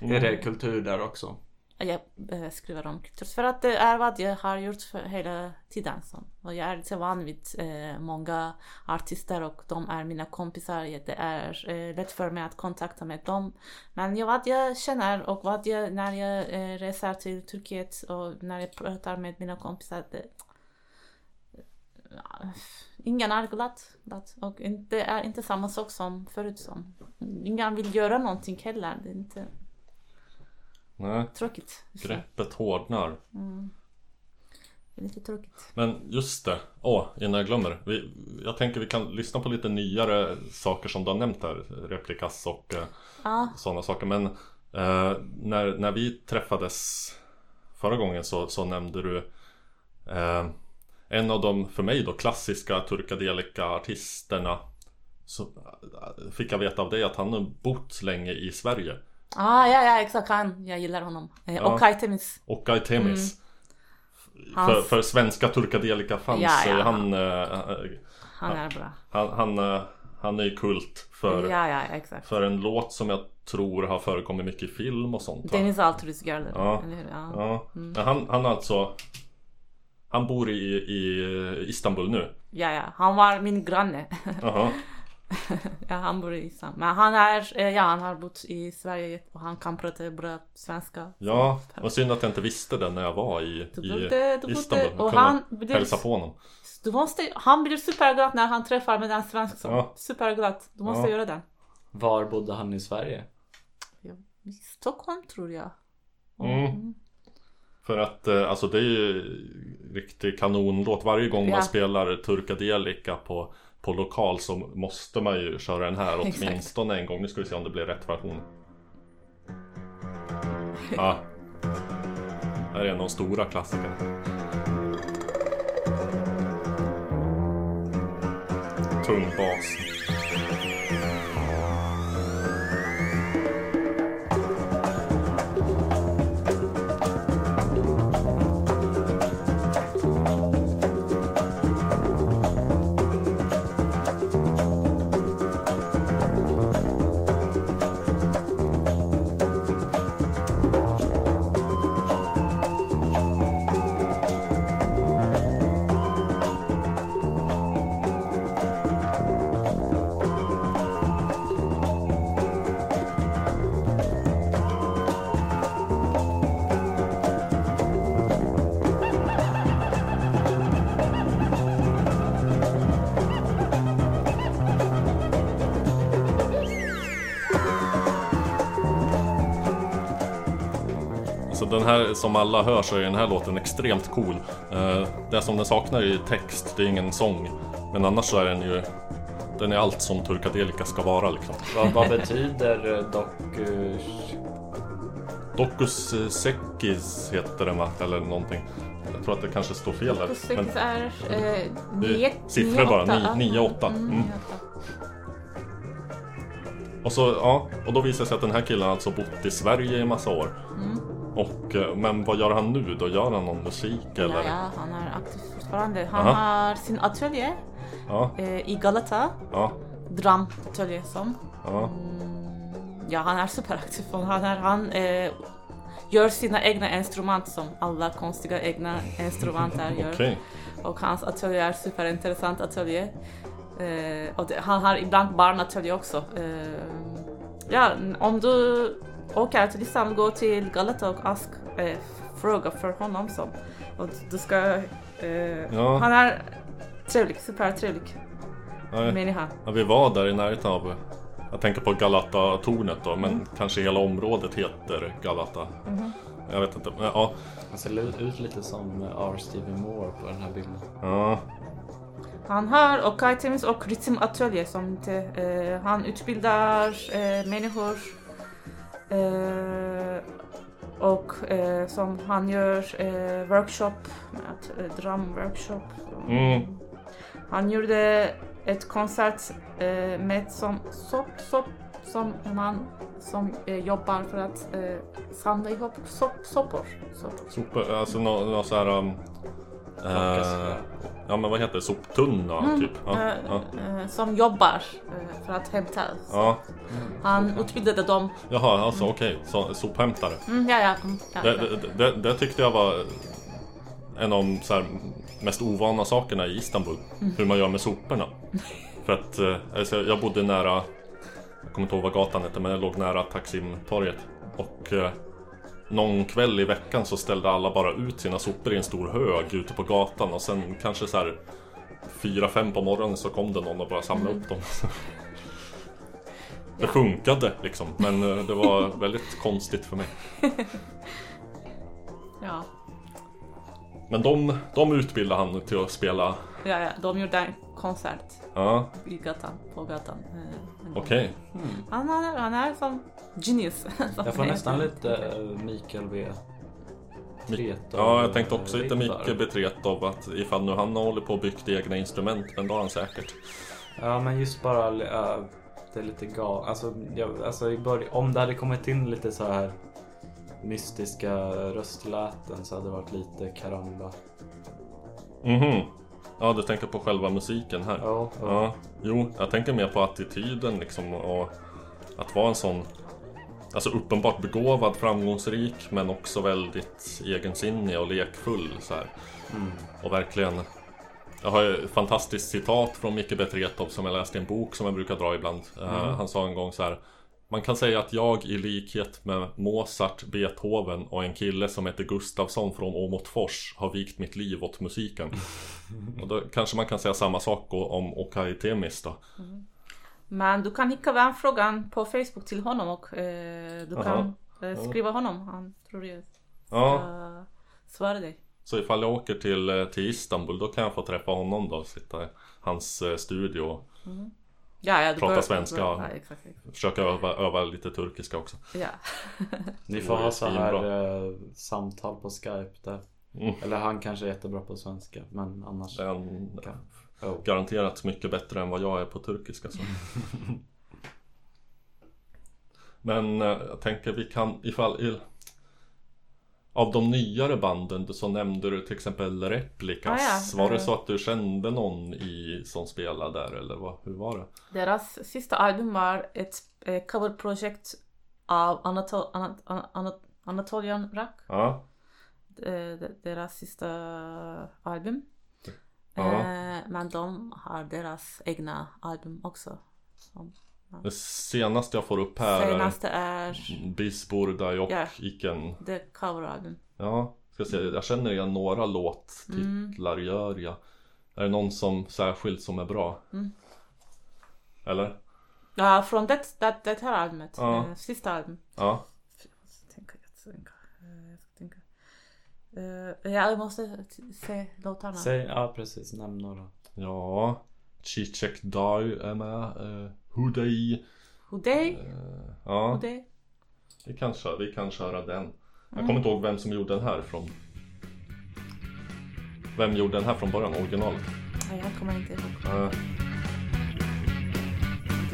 Speaker 3: Är det kultur där också?
Speaker 2: Jag eh, skriver om kultur för att det är vad jag har gjort för hela tiden. Så. Och jag är lite van vid eh, många artister och de är mina kompisar. Det är eh, lätt för mig att kontakta med dem. Men jag, vad jag känner och vad jag, när jag eh, reser till Turkiet och när jag pratar med mina kompisar. Det, ingen är glad. Och det är inte samma sak som förut. Som. Ingen vill göra någonting heller. Det är inte
Speaker 1: Nej,
Speaker 2: tråkigt.
Speaker 1: greppet hårdnar.
Speaker 2: Det är lite tråkigt.
Speaker 1: Men just det, åh, innan jag glömmer. Vi, jag tänker vi kan lyssna på lite nyare saker som du har nämnt här. Replikas och
Speaker 2: Ja,
Speaker 1: sådana saker. Men eh, när, när vi träffades förra gången så, så nämnde du eh, en av de, för mig då, klassiska turkadelica artisterna. Så eh, fick jag veta av dig att han har bott länge i Sverige.
Speaker 2: Ah, ja, ja, exakt. Han, jag gillar honom. Eh,
Speaker 1: Ja.
Speaker 2: Och Kajtemis.
Speaker 1: Och Temis. För,
Speaker 2: Hans-
Speaker 1: för svenska turkadelica fans
Speaker 2: Ja, ja.
Speaker 1: han, eh,
Speaker 2: Han är bra.
Speaker 1: han, han, eh, han är ju kult för,
Speaker 2: Ja, ja, exakt.
Speaker 1: för en låt som jag tror har förekommit mycket i film och sånt.
Speaker 2: Dennis Altrus Girl.
Speaker 1: Ja.
Speaker 2: Eller hur? Ja.
Speaker 1: Ja, men han, han alltså Han bor i, i Istanbul nu.
Speaker 2: ja, ja. Han var min granne. [LAUGHS] [LAUGHS] Ja, han bor i Istanbul. Men han är, eh, ja, han har bott i Sverige och han kan prata bra svenska.
Speaker 1: Ja, vad synd att jag inte visste det när jag var i,
Speaker 2: Du
Speaker 1: i
Speaker 2: borde-
Speaker 1: Istanbul.
Speaker 2: Och
Speaker 1: kunde
Speaker 2: han blir-
Speaker 1: hälsa på honom.
Speaker 2: Du måste, han blir superglad när han träffar med en svensk som.
Speaker 1: Ja.
Speaker 2: Superglad. Du måste
Speaker 1: Ja.
Speaker 2: göra det.
Speaker 3: Var bodde han i Sverige?
Speaker 2: Ja, I Stockholm tror jag.
Speaker 1: Mm. För att eh, alltså det är ju riktig kanonlåt. Varje gång
Speaker 2: Ja.
Speaker 1: man spelar Turkadelica på, på lokal så måste man ju köra den här
Speaker 2: Exakt.
Speaker 1: åtminstone en gång. Nu ska vi se om det blir rätt version. Ja. [LAUGHS] Här är en av de stora klassikerna. Tung bas. Den här, som alla hör så är den här låten extremt cool. Eh, Det som den saknar är ju text, det är ingen sång. Men annars så är den ju... Den är allt som Turkadelika ska vara liksom.
Speaker 3: Vad, vad betyder dokus...
Speaker 1: Dokus eh, Sekis heter den va? Eller någonting. Jag tror att det kanske står fel där.
Speaker 2: Plus sex är eh,
Speaker 1: det
Speaker 2: nio,
Speaker 1: siffror bara,
Speaker 2: åtta.
Speaker 1: 9 8.
Speaker 2: Mm,
Speaker 1: Mm.
Speaker 2: nio.
Speaker 1: Och så, ja, och då visar det sig att den här killen alltså bott i Sverige i massa år.
Speaker 2: Mm.
Speaker 1: Och, eh, men vad gör han nu då? Gör han någon musik eller?
Speaker 2: Ja, ja, han är aktiv fortfarande. Han
Speaker 1: Aha.
Speaker 2: har sin ateljé
Speaker 1: Ja,
Speaker 2: eh, i Galata.
Speaker 1: ja,
Speaker 2: Dramateljé som.
Speaker 1: ja.
Speaker 2: Ja, han är superaktiv. Han, är, han eh, gör sina egna instrument som alla konstiga egna instrumenter gör. Och hans ateljé är superintressant ateljé. Eh, och det, han har ibland barnateljé också. Eh, ja, om du åker till Istanbul, gå till Galata och ask, eh, fråga för honom. Som, och du ska... Eh,
Speaker 1: Ja.
Speaker 2: Han är trevlig, supertrevlig
Speaker 1: Ja,
Speaker 2: människa.
Speaker 1: ja, vi var där i närheten av... Jag tänker på Galata-tornet då, men kanske hela området heter Galata. Jag vet inte. Men, ja,
Speaker 3: Han ser ut lite som eh, R. Stevie Moore på den här bilden.
Speaker 1: ja,
Speaker 2: Han har och Kaitemis och rytmateljé som inte, eh, han utbildar eh, människor och eh, som han gör eh, workshop, att, eh, drumworkshop.
Speaker 1: Mm.
Speaker 2: Han gjorde ett konsert eh, med som sopp, sopp, som man som eh, jobbar för att eh, samla ihop sopp, soppor. soppor.
Speaker 1: Alltså nå nå så här... Um, Eh, ja men vad heter det? Soptunna typ? Ja,
Speaker 2: Eh,
Speaker 1: ja,
Speaker 2: eh, som jobbar för att hämta.
Speaker 1: ja.
Speaker 2: Han utbildade dem.
Speaker 1: Jaha, alltså okej. Så, sophämtare.
Speaker 2: Mm, ja, ja, mm, ja,
Speaker 1: Det,
Speaker 2: ja.
Speaker 1: det, det, det tyckte jag var en av de här, mest ovana sakerna i Istanbul. Hur man gör med soporna. [LAUGHS] För att alltså, jag bodde nära, jag kommer inte ihåg vad gatan hette, men jag låg nära Taksimtorget. Och någon kväll i veckan så ställde alla bara ut sina sopor i en stor hög ute på gatan och sen kanske så här fyra, fem på morgonen så kom det någon och bara samlade upp dem. Det funkade liksom, men eh, det var väldigt konstigt för mig. [LAUGHS]
Speaker 2: ja.
Speaker 1: Men de, de utbildar han till att spela.
Speaker 2: Ja, ja, de gjorde en konsert
Speaker 1: Ja,
Speaker 2: i gatan, på gatan. Eh,
Speaker 1: okej.
Speaker 2: Han, är, han är som genius. som [LAUGHS]
Speaker 3: Jag får nästan lite eh, Mikael V. Tretov,
Speaker 1: Ja, jag tänkte också lite
Speaker 3: vibbar.
Speaker 1: Micke Betretov att ifall nu han håller på och byggt egna instrument, men då har han säkert.
Speaker 3: Ja, men just bara äh, det är lite galet. Alltså, jag, alltså i början, om det hade kommit in lite så här mystiska röstläten så hade det varit lite karamba.
Speaker 1: Mhm. Ja, du tänker på själva musiken här?
Speaker 3: Ja, ja.
Speaker 1: Ja, jo, jag tänker mer på attityden liksom och att vara en sån Alltså uppenbart begåvad, framgångsrik men också väldigt egensinnig och lekfull så här. Och verkligen Jag har ju ett fantastiskt citat från Micke Betretov som jag läste i en bok som jag brukar dra ibland Eh, Han sa en gång så här Man kan säga att jag i likhet med Mozart, Beethoven och en kille som heter Gustavsson från Åmotfors har vikt mitt liv åt musiken. [LAUGHS] Och då kanske man kan säga samma sak om Okai Temis då.
Speaker 2: Men du kan skicka vänfrågan på Facebook till honom och eh, du
Speaker 1: Aha.
Speaker 2: kan eh, skriva honom. Han tror jag
Speaker 1: Ja,
Speaker 2: ska svara dig.
Speaker 1: så ifall jag åker till, eh, till Istanbul då kan jag få träffa honom då, sitta i hans eh, studio och
Speaker 2: Ja, ja, du
Speaker 1: Prata svenska.
Speaker 2: Ja, exakt. exakt.
Speaker 1: försöka öva, öva lite turkiska också.
Speaker 2: Ja. [LAUGHS]
Speaker 3: Ni
Speaker 1: Det
Speaker 3: får ha så här eh, samtal på Skype där.
Speaker 1: Mm.
Speaker 3: Eller han kanske är jättebra på svenska, men annars...
Speaker 1: Det är en,
Speaker 3: Oh.
Speaker 1: garanterat mycket bättre än vad jag är på turkiska. Så. [LAUGHS] Men eh, jag tänker vi kan ifall Av de nyare banden så nämnde du till exempel Replikas.
Speaker 2: Ah, ja.
Speaker 1: Var det
Speaker 2: Eh.
Speaker 1: så att du kände någon i, som spelade där eller vad, hur var det?
Speaker 2: Deras sista album var ett eh, coverprojekt av Anatol Anat Anat Anat Anatolian Rock.
Speaker 1: Ja,
Speaker 2: de- deras sista album.
Speaker 1: Ja.
Speaker 2: Eh, men de har deras egna album också. Som
Speaker 1: det senaste jag får upp här
Speaker 2: senaste är
Speaker 1: Bisburda och
Speaker 2: Ja.
Speaker 1: Iken.
Speaker 2: The Coveralbum.
Speaker 1: Ja, ska se. Jag känner igen några låttitlar gör jag. Är det någon som särskilt som är bra?
Speaker 2: Mm.
Speaker 1: Eller?
Speaker 2: Ja, från det, det, det här albumet.
Speaker 1: Ja.
Speaker 2: Eh, sista album.
Speaker 1: Ja.
Speaker 2: Tänka, jag tänka, eh, Eh, jag måste se låtarna.
Speaker 3: Säg, ja precis, nämn några.
Speaker 1: Ja, Zizek Dai är med. Hudei.
Speaker 2: Hudei?
Speaker 1: Eh, ja,
Speaker 2: Hudei?
Speaker 1: vi kan, köra, vi kan köra den. Jag
Speaker 2: Mm.
Speaker 1: kommer inte ihåg vem som gjorde den här från... Vem gjorde den här från början? Originalet?
Speaker 2: Nej, jag kommer inte ihåg.
Speaker 1: Uh,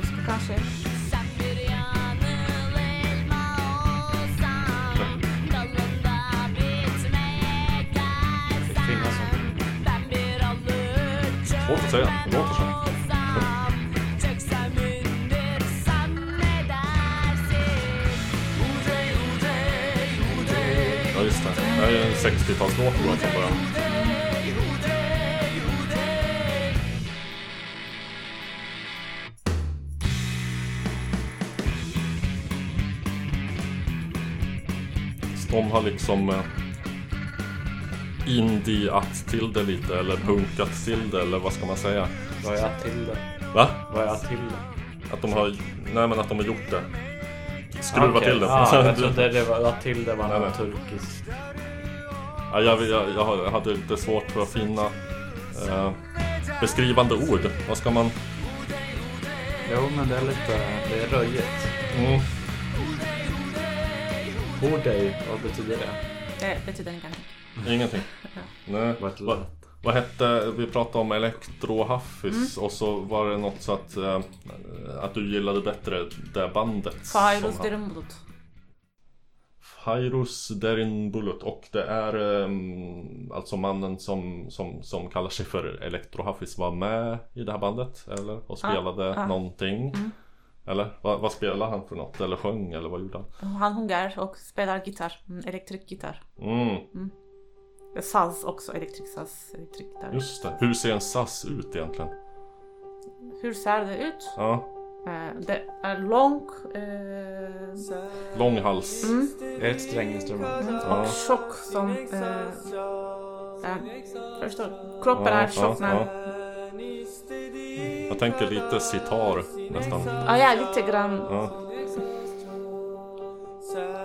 Speaker 2: ska kanske...
Speaker 1: Svårt att säga, det låter så. Det, det här är en 60-talslåt tror jag från början. De har liksom eh, indie-att till det lite eller punkat till det eller vad ska man säga?
Speaker 3: Vad är Atilde?
Speaker 1: Va?
Speaker 3: Vad är Atilde?
Speaker 1: Att de har, nej men att de har gjort det. Skruva
Speaker 3: Okej.
Speaker 1: till det.
Speaker 3: Ah, jag trodde det var, Atilde var
Speaker 1: Nej,
Speaker 3: något
Speaker 1: nej.
Speaker 3: turkiskt.
Speaker 1: Ja, jag, jag, jag hade lite svårt för att finna eh, beskrivande ord. Vad ska man...
Speaker 3: Jo men det är lite, det är röjigt.
Speaker 1: Mm.
Speaker 3: Hordej, vad betyder det?
Speaker 2: Det betyder ingenting.
Speaker 1: Ingenting. [LAUGHS] Nej.
Speaker 3: Vad
Speaker 1: Vad, vad hette, vi pratade om Electro-Haffis och så var det något så att, eh, att du gillade bättre det bandet. som
Speaker 2: Fairuz
Speaker 1: Fairuz Derin Bullet och det är ehm, alltså mannen som, som, som kallar sig för Electro-Haffis var med i det här bandet eller? Och spelade
Speaker 2: ja.
Speaker 1: någonting. Eller vad, vad spelade han för något? Eller sjöng eller vad gjorde han?
Speaker 2: Han sjunger och spelar gitarr. Mm, Elektrikgitarr.
Speaker 1: Mm,
Speaker 2: Saz också. Elektriksaz. Elektrikgitarr.
Speaker 1: just det. Hur ser en SAS ut egentligen?
Speaker 2: Hur ser det ut?
Speaker 1: Ja,
Speaker 2: Det är lång eh,
Speaker 1: lång hals.
Speaker 3: Det är ett stränginstrument.
Speaker 1: Ja.
Speaker 2: och tjock som... Eh, eh, förstår? Kroppen är tjock när...
Speaker 1: Jag tänker lite sitar nästan.
Speaker 2: Ah, ja, lite grann.
Speaker 1: Ja.
Speaker 6: Sen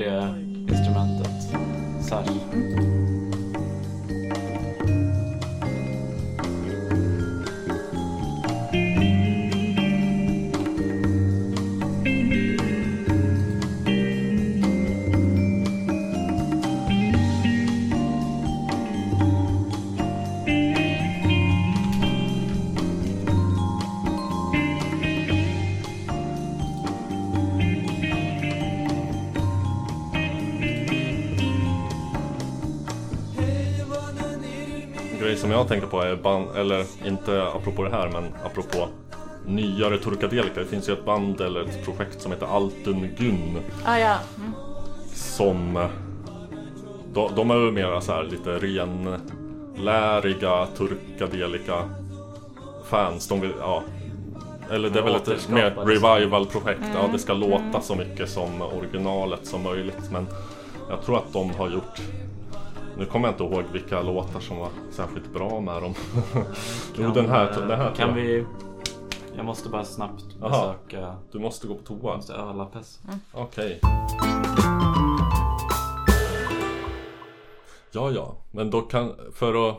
Speaker 3: det
Speaker 1: som jag tänker på är band, eller inte apropå det här men apropå nyare Turkadelika. Det finns ju ett band eller ett projekt som heter Altun Gun
Speaker 2: Ah, ja. Mm.
Speaker 1: som de, de är ju mera så här lite renläriga Turkadelika fans. De vill, ja eller det är väl ett mer revival-projekt. Ja, det ska låta så mycket som originalet som möjligt. Men jag tror att de har gjort nu kommer jag inte ihåg vilka låtar som var särskilt bra med dem. [LAUGHS] jo,
Speaker 3: Kan,
Speaker 1: den här, den här
Speaker 3: Kan vi... Jag måste bara snabbt
Speaker 1: Aha.
Speaker 3: besöka...
Speaker 1: Du måste gå på toa.
Speaker 3: Jag måste öla pess.
Speaker 1: Okej. Ja, ja, men då kan för att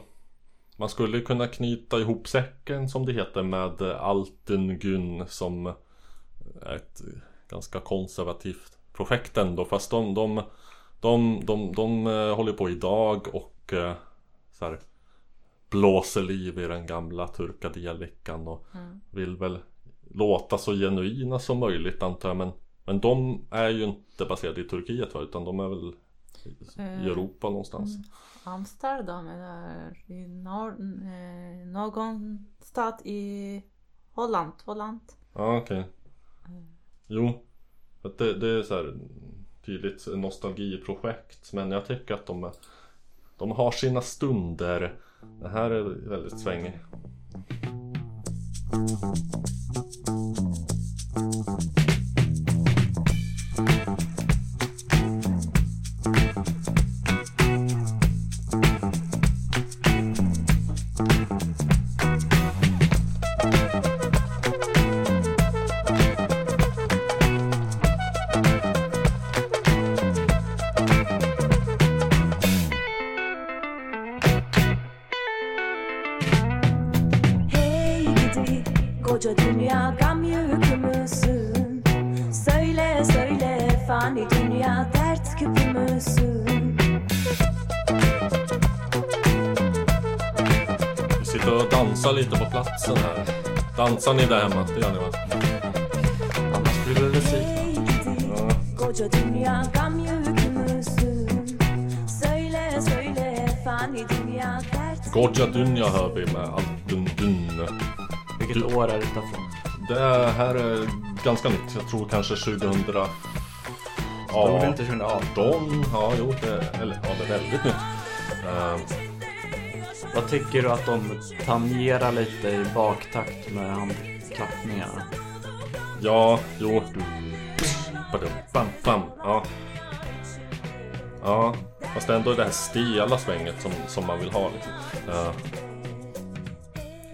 Speaker 1: man skulle kunna knyta ihop säcken som det heter med Altengun som är ett ganska konservativt projekt ändå fast de, de, de, de, de, eh, håller på idag och eh, så här, blåser liv i den gamla turkadelikan och vill väl låta så genuina som möjligt antar jag men, men de är ju inte baserade i Turkiet va? utan de är väl i
Speaker 2: Eh,
Speaker 1: Europa någonstans.
Speaker 2: Amsterdam eller i norr, eh, någon stad i Holland. Holland.
Speaker 1: Ja okej. Jo. för att Det, det är så här tydligt nostalgiprojekt men jag tycker att de, de har sina stunder. Det här är väldigt svängig. Dansar ni där hemma? Det gör ni va?
Speaker 3: Annars blir det musik.
Speaker 1: Godja Dunja hör vi med Altun Dun.
Speaker 3: Vilket år är detta från?
Speaker 1: Det här är ganska nytt. Jag tror kanske 2000...
Speaker 3: Stod det inte 2018?
Speaker 1: Ja, jo, det, eller, ja, det är väldigt nytt. Eh,
Speaker 3: Vad tycker du att de tangerar lite i baktakt med handklappningarna?
Speaker 1: ja, jo. Bam, bam. Ja. Ja, fast det är ändå det här stela svänget som, som man vill ha. Liksom. Uh,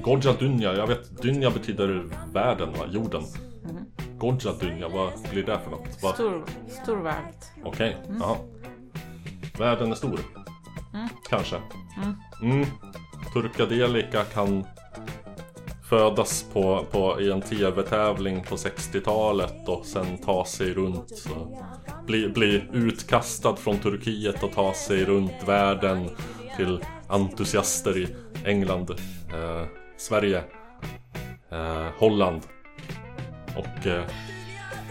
Speaker 1: Godja Dunja, jag vet, Dunja betyder världen, va? Jorden. Godja Dunja, vad blir det för något? Vad-
Speaker 2: Stor, stor värld.
Speaker 1: Okej, jaha. Världen är stor. Kanske. Mm. Turkadelika kan födas på, på, i en tv-tävling på 60-talet och sen ta sig runt. Så bli, bli utkastad från Turkiet och ta sig runt världen till entusiaster i England, eh, Sverige, eh, Holland och eh,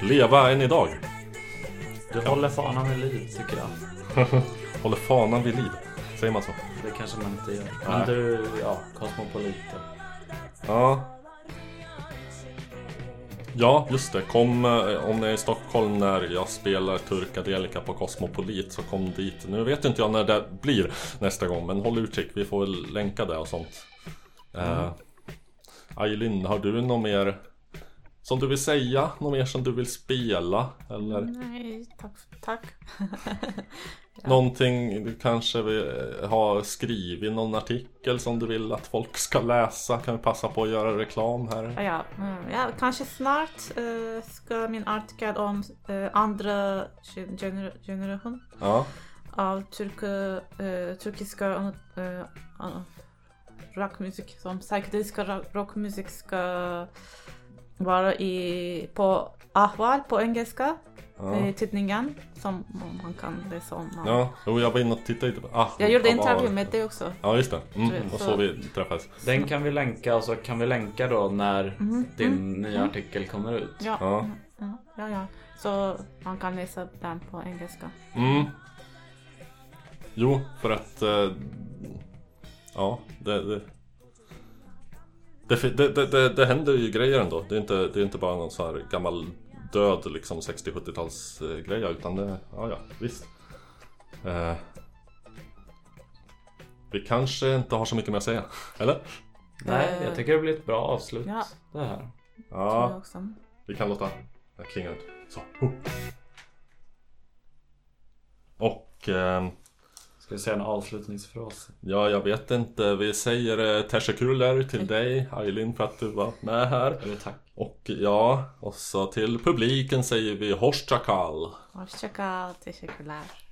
Speaker 1: leva än idag.
Speaker 3: Du håller fanan vid liv tycker jag. [LAUGHS]
Speaker 1: Håller fanan vid liv. Säger man så?
Speaker 3: Det kanske man inte gör.
Speaker 1: Nej.
Speaker 3: Men du, ja, kosmopoliter.
Speaker 1: Ja. Ja, just det. Kom eh, om ni är i Stockholm när jag spelar Turkadelika på Cosmopolit så kom dit. Nu vet inte jag när det blir nästa gång men håll utkik. Vi får väl länka det och sånt. Eh, Aylin, har du något mer som du vill säga? Något mer som du vill spela? Eller
Speaker 2: Nej, tack. tack. [LAUGHS]
Speaker 1: någonting du kanske eh, har skrivit någon artikel som du vill att folk ska läsa? Kan vi passa på att göra reklam här?
Speaker 2: Ja, mm, ja, kanske snart eh, ska min artikel om eh, andra gen- gener generation
Speaker 1: Ja.
Speaker 2: av turk, eh, turkiska rockmusik som psykedeliska rock- rockmusik ska vara i, på Ahval på engelska
Speaker 1: Ja.
Speaker 2: tidningen som man kan läsa om. man-
Speaker 1: Ja, jo, jag var inne och tittade lite på... Ah,
Speaker 2: Jag gjorde intervju
Speaker 1: det?
Speaker 2: med dig också.
Speaker 1: Ja, just det. Mm, och så vi träffades.
Speaker 3: Den kan vi länka och så kan vi länka då när din nya artikel kommer ut.
Speaker 2: Ja,
Speaker 1: Ja.
Speaker 2: mm, ja, ja, ja. Så man kan läsa den på engelska.
Speaker 1: Mm. Jo, för att... Eh, ja, det... Det, det, det, det, det, händer ju grejer ändå. Det är inte, det är inte bara någon så här gammal död liksom 60-70-tals eh, grejer utan det... Ja, ja, visst. Eh, vi kanske inte har så mycket mer att säga, eller?
Speaker 3: Nej, jag tycker det blir ett bra avslut
Speaker 2: Ja.
Speaker 3: det här.
Speaker 1: Ja,
Speaker 2: också.
Speaker 1: vi kan låta det klinga ut. Så. Och... ehm,
Speaker 3: Ska vi säga en avslutningsfras?
Speaker 1: Ja, jag vet inte. Vi säger eh, teşekkürler till dig, Aylin, för att du var med här.
Speaker 3: Eller tack.
Speaker 1: Och ja, och så till publiken säger vi hoşça kal.
Speaker 2: till cirkulär!